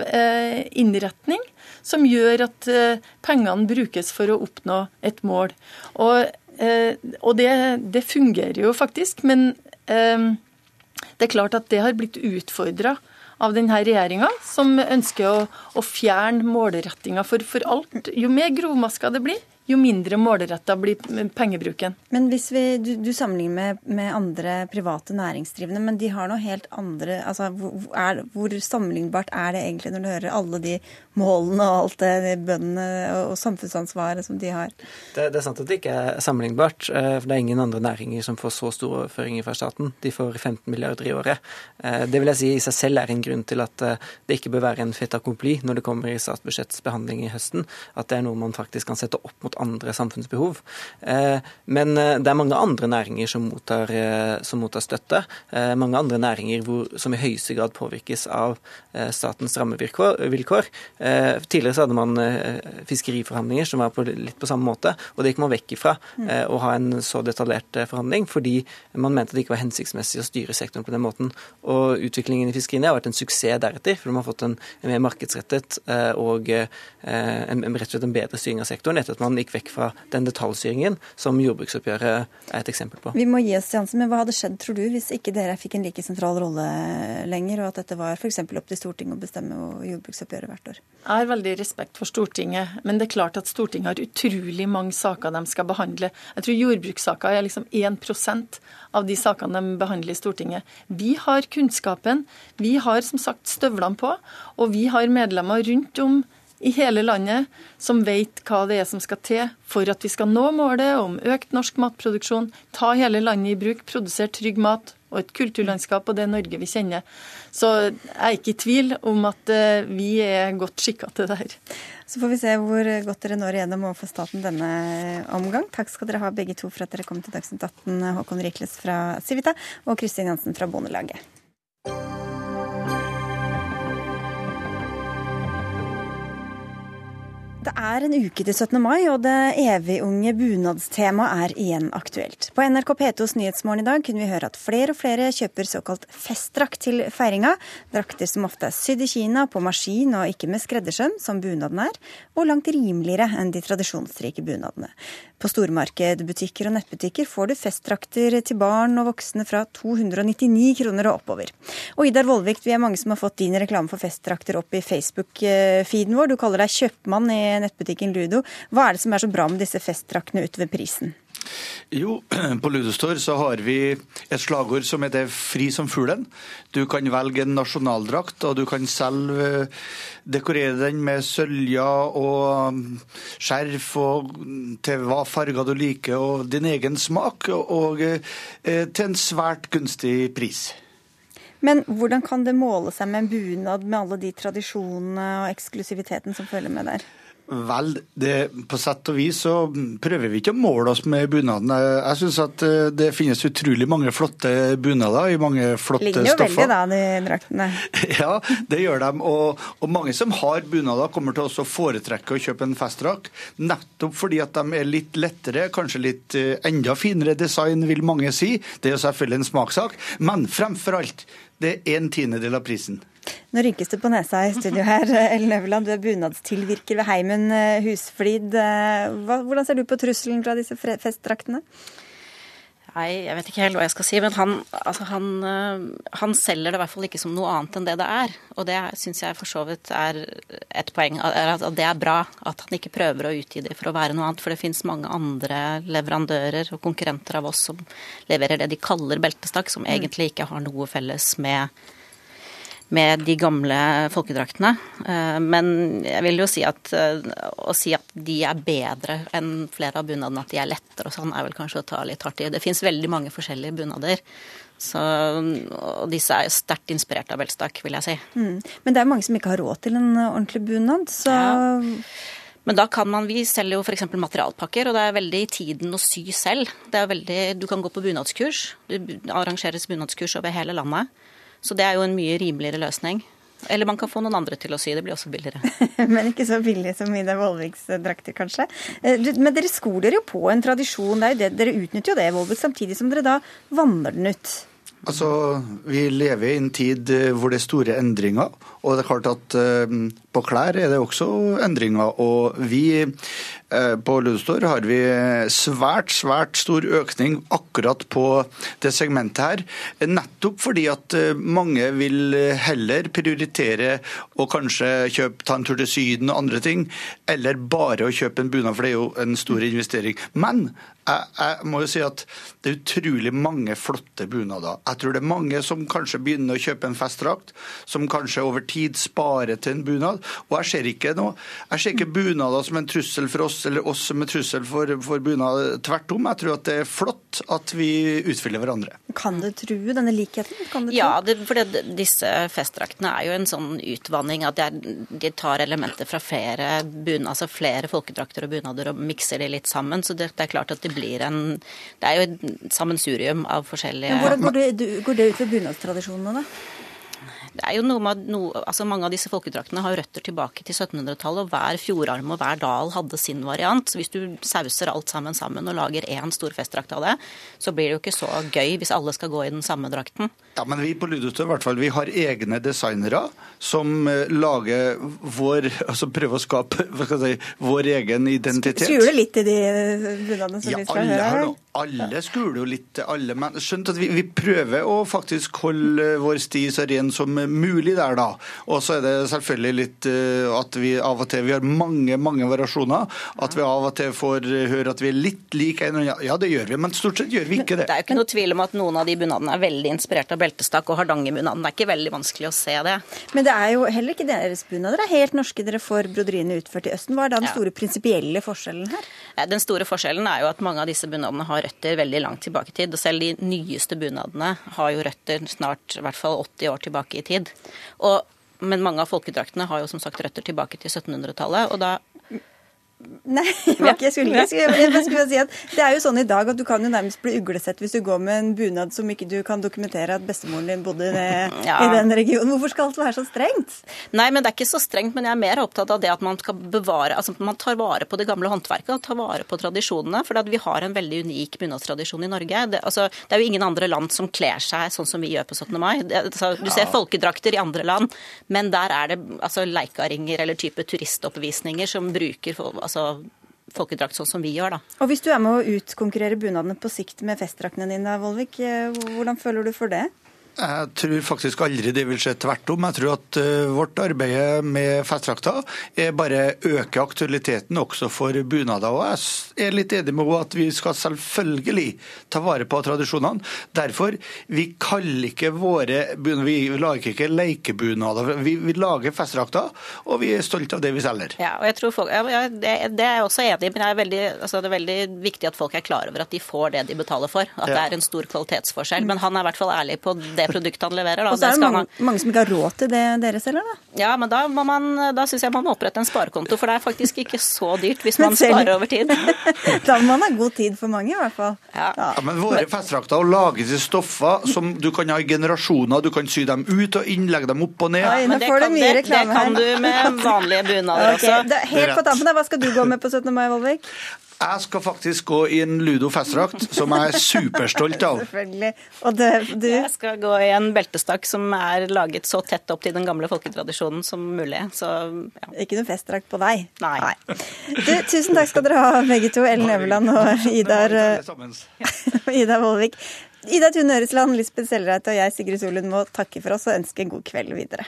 eh, innretning som gjør at eh, pengene brukes for å oppnå et mål. Og, eh, og det, det, fungerer jo faktisk, men eh, det er klart at det har blitt utfordra av denne regjeringa, som ønsker å, å fjerne målrettinga for, for alt. Jo mer grovmaska det blir, jo mindre målretta blir pengebruken. Men hvis vi, Du, du sammenligner med, med, andre private næringsdrivende, men de har noe helt andre altså, hvor, er, hvor, sammenlignbart er det egentlig når du hører alle de målene og alt det, de bøndene og, samfunnsansvaret som de har? Det, det, er sant at det ikke er sammenlignbart. Eh, for Det er ingen andre næringer som får så store overføringer fra staten. De får 15 milliarder i året. Eh, det vil jeg si i seg selv er en grunn til at eh, det ikke bør være en fait accompli når det kommer i statsbudsjettsbehandling i høsten. At det er noe man faktisk kan sette opp mot andre samfunnsbehov. Eh, men det er mange andre næringer som mottar, som mottar støtte. Mange andre næringer hvor, som i høyeste grad påvirkes av statens rammevilkår. Tidligere så hadde man fiskeriforhandlinger som var på, litt på samme måte, og det gikk man vekk ifra mm. å ha en så detaljert forhandling, fordi man mente det ikke var hensiktsmessig å styre sektoren på den måten. Og utviklingen i fiskeriene har vært en suksess deretter, for de har fått en, mer markedsrettet og en, en, rett og slett en bedre styring av sektoren etter at man gikk vekk fra den detaljstyringen som jordbruksoppgjøret er et eksempel på. Vi må gi oss, Jansen, men Hva hadde skjedd, tror du, hvis ikke dere fikk en like sentral rolle lenger, og at dette var f.eks. opp til Stortinget å bestemme jordbruksoppgjøret hvert år? Jeg har veldig respekt for Stortinget, men det er klart at Stortinget har utrolig mange saker de skal behandle. Jeg tror jordbrukssaker er liksom 1% av de sakene de behandler i Stortinget. Vi har kunnskapen, vi har som sagt støvlene på, og vi har medlemmer rundt om i hele landet som vet hva det er som skal til for at vi skal nå målet om økt norsk matproduksjon, ta hele landet i bruk, produsere trygg mat og et kulturlandskap og det Norge vi kjenner. Så jeg er ikke i tvil om at eh, vi er godt skikka til det her. Så får vi se hvor godt dere når igjennom overfor staten denne omgang. Takk skal dere ha begge to for at dere kom til Dagsnytt 18, Håkon Rikles fra Civita og Kristin Jansen fra Bondelaget. Det er en uke til 17. mai, og det evigunge bunadstemaet er igjen aktuelt. På NRK P2s Nyhetsmorgen i dag kunne vi høre at flere og flere kjøper såkalt festdrakt til feiringa. Drakter som ofte er sydd i Kina, på maskin og ikke med skreddersøm, som bunaden er, og langt rimeligere enn de tradisjonsrike bunadene. På stormarkedbutikker og nettbutikker får du festdrakter til barn og voksne fra 299 kroner og oppover. Og Idar Vollvik, vi er mange som har fått din reklame for festdrakter opp i Facebook-feeden vår. Du kaller deg kjøpmann i nettbutikken Ludo. Hva er det som er så bra med disse festdraktene utover prisen? Jo, på Ludostor så har vi et slagord som heter 'Fri som fuglen'. Du kan velge en nasjonaldrakt, og du kan selv eh, dekorere den med søljer og skjerf og til hva farger du liker, og din egen smak, og eh, til en svært gunstig pris. Men hvordan kan det måle seg med en bunad med alle de tradisjonene og eksklusiviteten som følger med der? Vel, det, på sett og vis så prøver vi ikke å måle oss med bunaden. Jeg syns at eh, det finnes utrolig mange flotte bunader i mange flotte Ligner jo stoffer. veldig da, de draktene. Ja, det gjør de. Og, og mange som har bunader, kommer til å foretrekke å kjøpe en festdrakt. Nettopp fordi at de er litt lettere, kanskje litt eh, enda finere design, vil mange si. Det er jo selvfølgelig en smakssak. Men fremfor alt, det er en tiendedel av prisen. Nå rynkes det på nesa i studio her. Ellen Øverland, du er bunadstilvirker ved Heimen eh, Husflid. Eh, Hvordan ser du på trusselen fra disse festdraktene? Nei, jeg vet ikke helt hva jeg skal si, men han, altså han, øh, han selger det i hvert fall ikke som noe annet enn det det er. Og det syns jeg for så vidt er et poeng. At det er bra at han ikke prøver å utgi det for å være noe annet. For det finnes mange andre leverandører og konkurrenter av oss som leverer det de kaller beltestakk, som egentlig ikke har noe felles med med de gamle folkedraktene. Eh, Men jeg vil jo si at eh, å si at de er bedre enn flere av bunadene, at de er lettere og sånn, er vel kanskje å ta litt hardt i. Det fins veldig mange forskjellige bunader. Så, og disse er sterkt inspirert av Belstak, vil jeg si. Mm. Men det er mange som ikke har råd til en ordentlig bunad, så Men da kan man, vi selger jo f.eks. materialpakker, og det er veldig i tiden å sy selv. Det er veldig, du kan gå på bunadskurs. Det arrangeres bunadskurs over hele landet. Så det er jo en mye rimeligere løsning. Eller man kan få noen andre til å sy, det blir også billigere. Men ikke så billig som Ida Vollviks drakter, kanskje. Eh, Men dere skor dere jo på en tradisjon. Det er jo det, dere utnytter jo det, Vollvik, samtidig som dere da vanner den ut. Altså, Vi lever i en tid eh, hvor det er store endringer. Og det er klart at eh, på klær er det også endringer. Og vi eh, på Ludstor har vi svært, svært stor økning akkurat på det segmentet her. Nettopp fordi at eh, mange vil heller prioritere å kanskje kjøpe, ta en tur til Syden og andre ting, eller bare å kjøpe en bunad, for det er jo en stor investering. Men jeg, jeg må jo si at det er utrolig mange flotte bunader. Jeg tror det er mange som kanskje begynner å kjøpe en festdrakt, som kanskje over tid sparer til en bunad. Og jeg ser ikke noe, jeg ser ikke bunader som en trussel for oss, eller oss som en trussel for, for bunad. Tvert om. Jeg tror at det er flott at vi utfyller hverandre. Kan det true denne likheten? Kan det Ja, det, for det, disse festdraktene er jo en sånn utvanning at de, er, de tar elementer fra flere, bun, altså flere folkedrakter og bunader og mikser de litt sammen. Så det, det er klart at det blir en Det er jo et sammensurium av forskjellige Men hvordan går det, går det ut ved bunadstradisjonene, da? Det er jo noe med at altså Mange av disse folkedraktene har røtter tilbake til 1700-tallet, og hver fjordarm og hver dal hadde sin variant. Så hvis du sauser alt sammen sammen og lager én stor festdrakt av det, så blir det jo ikke så gøy hvis alle skal gå i den samme drakten. Ja, men vi på Ludutø i hvert fall, vi har egne designere som eh, lager vår Altså prøver å skape hva skal jeg si, vår egen identitet. Skjuler litt i de bunadene som Ja, vi skal alle høre da. Alle skuler jo litt til alle, men skjønt at vi, vi prøver å faktisk holde vår sti så ren som mulig der, da. Og så er det selvfølgelig litt eh, at vi av og til Vi har mange, mange variasjoner. At vi av og til får høre at vi er litt like en eller annen. Ja, det gjør vi, men stort sett gjør vi ikke det. Det er jo ikke noe tvil om at noen av de bunadene er veldig inspirert av beltestakk og hardangerbunaden. Det er ikke veldig vanskelig å se det. Men det er jo heller ikke deres bunader. Det er helt norske. Dere får broderiene utført i Østen. Hva er da den Ja. store prinsipielle forskjellen her? Eh, Den store forskjellen er jo at mange av disse bunadene har røtter veldig langt tilbake i tid. Og selv de nyeste bunadene har jo røtter snart i hvert fall 80 år tilbake i tid. Og, men mange av folkedraktene har jo som sagt røtter tilbake til 1700-tallet. og da Nei, det var ikke, jeg skulle ikke jeg skulle, jeg si at Det er jo sånn i dag at du kan jo nærmest bli uglesett hvis du går med en bunad som ikke du kan dokumentere at bestemoren din bodde i, det, Ja. i den regionen. Hvorfor skal alt være så strengt? Nei, men det er ikke så strengt. Men jeg er mer opptatt av det at man skal bevare Altså man tar vare på det gamle håndverket og tar vare på tradisjonene. For vi har en veldig unik bunadstradisjon i Norge. Det, altså, det er jo ingen andre land som kler seg sånn som vi gjør på 17. mai. Det, altså, du ser folkedrakter i andre land, men der er det altså leikaringer eller type turistoppvisninger som bruker fol- altså, folkedrakt sånn som vi gjør, da. Og hvis du er med å utkonkurrere bunadene på sikt med festdraktene dine, Vollvik, eh, hvordan føler du for det? Jeg tror faktisk aldri det vil skje tvert om. Jeg tror at eh, vårt arbeid med festdrakter er bare øker aktualiteten også for bunader. Og jeg er litt enig med henne at vi skal selvfølgelig ta vare på tradisjonene. Derfor, vi kaller ikke våre vi lager ikke lekebunader. Vi, vi lager festdrakter, og vi er stolte av det vi selger. Ja, og jeg tror folk, ja, ja, det, det er jeg også enig i, men er veldig, altså, det er veldig viktig at folk er klar over at de får det de betaler for. At det er en stor kvalitetsforskjell. Men han er i hvert fall ærlig på det det produktet han leverer. Da. Og så er det det mange, mange som ikke har råd til det dere selger, da. Ja, men da, må man, da syns jeg man må opprette en sparekonto, for det er faktisk ikke så dyrt hvis man selv- sparer over tid. Da må man ha god tid for mange, i hvert fall. Ja. Ja, men Våre festdrakter lages i stoffer som du kan ha i generasjoner. Du kan sy dem ut og inn, legge dem opp og ned. Oi, nå får du mye reklame her. Det kan du med vanlige bunader okay. også. er helt på tampen, da. Hva skal du gå med på 17. mai, Vollvik? Jeg skal faktisk gå i en Ludo festdrakt, som jeg er superstolt av. Selvfølgelig. Og det, du Jeg skal gå i en beltestakk som er laget så tett opp til den gamle folketradisjonen som mulig. Så ja. Ikke noe festdrakt på deg? Nei. Du, tusen takk skal dere ha, begge to. Ellen Øverland og Idar, eh, Ida Vollvik. Ida Tune Øresland, Lisbeth Sellreit og jeg, Sigrid Solund, må takke for oss og ønske en god kveld videre.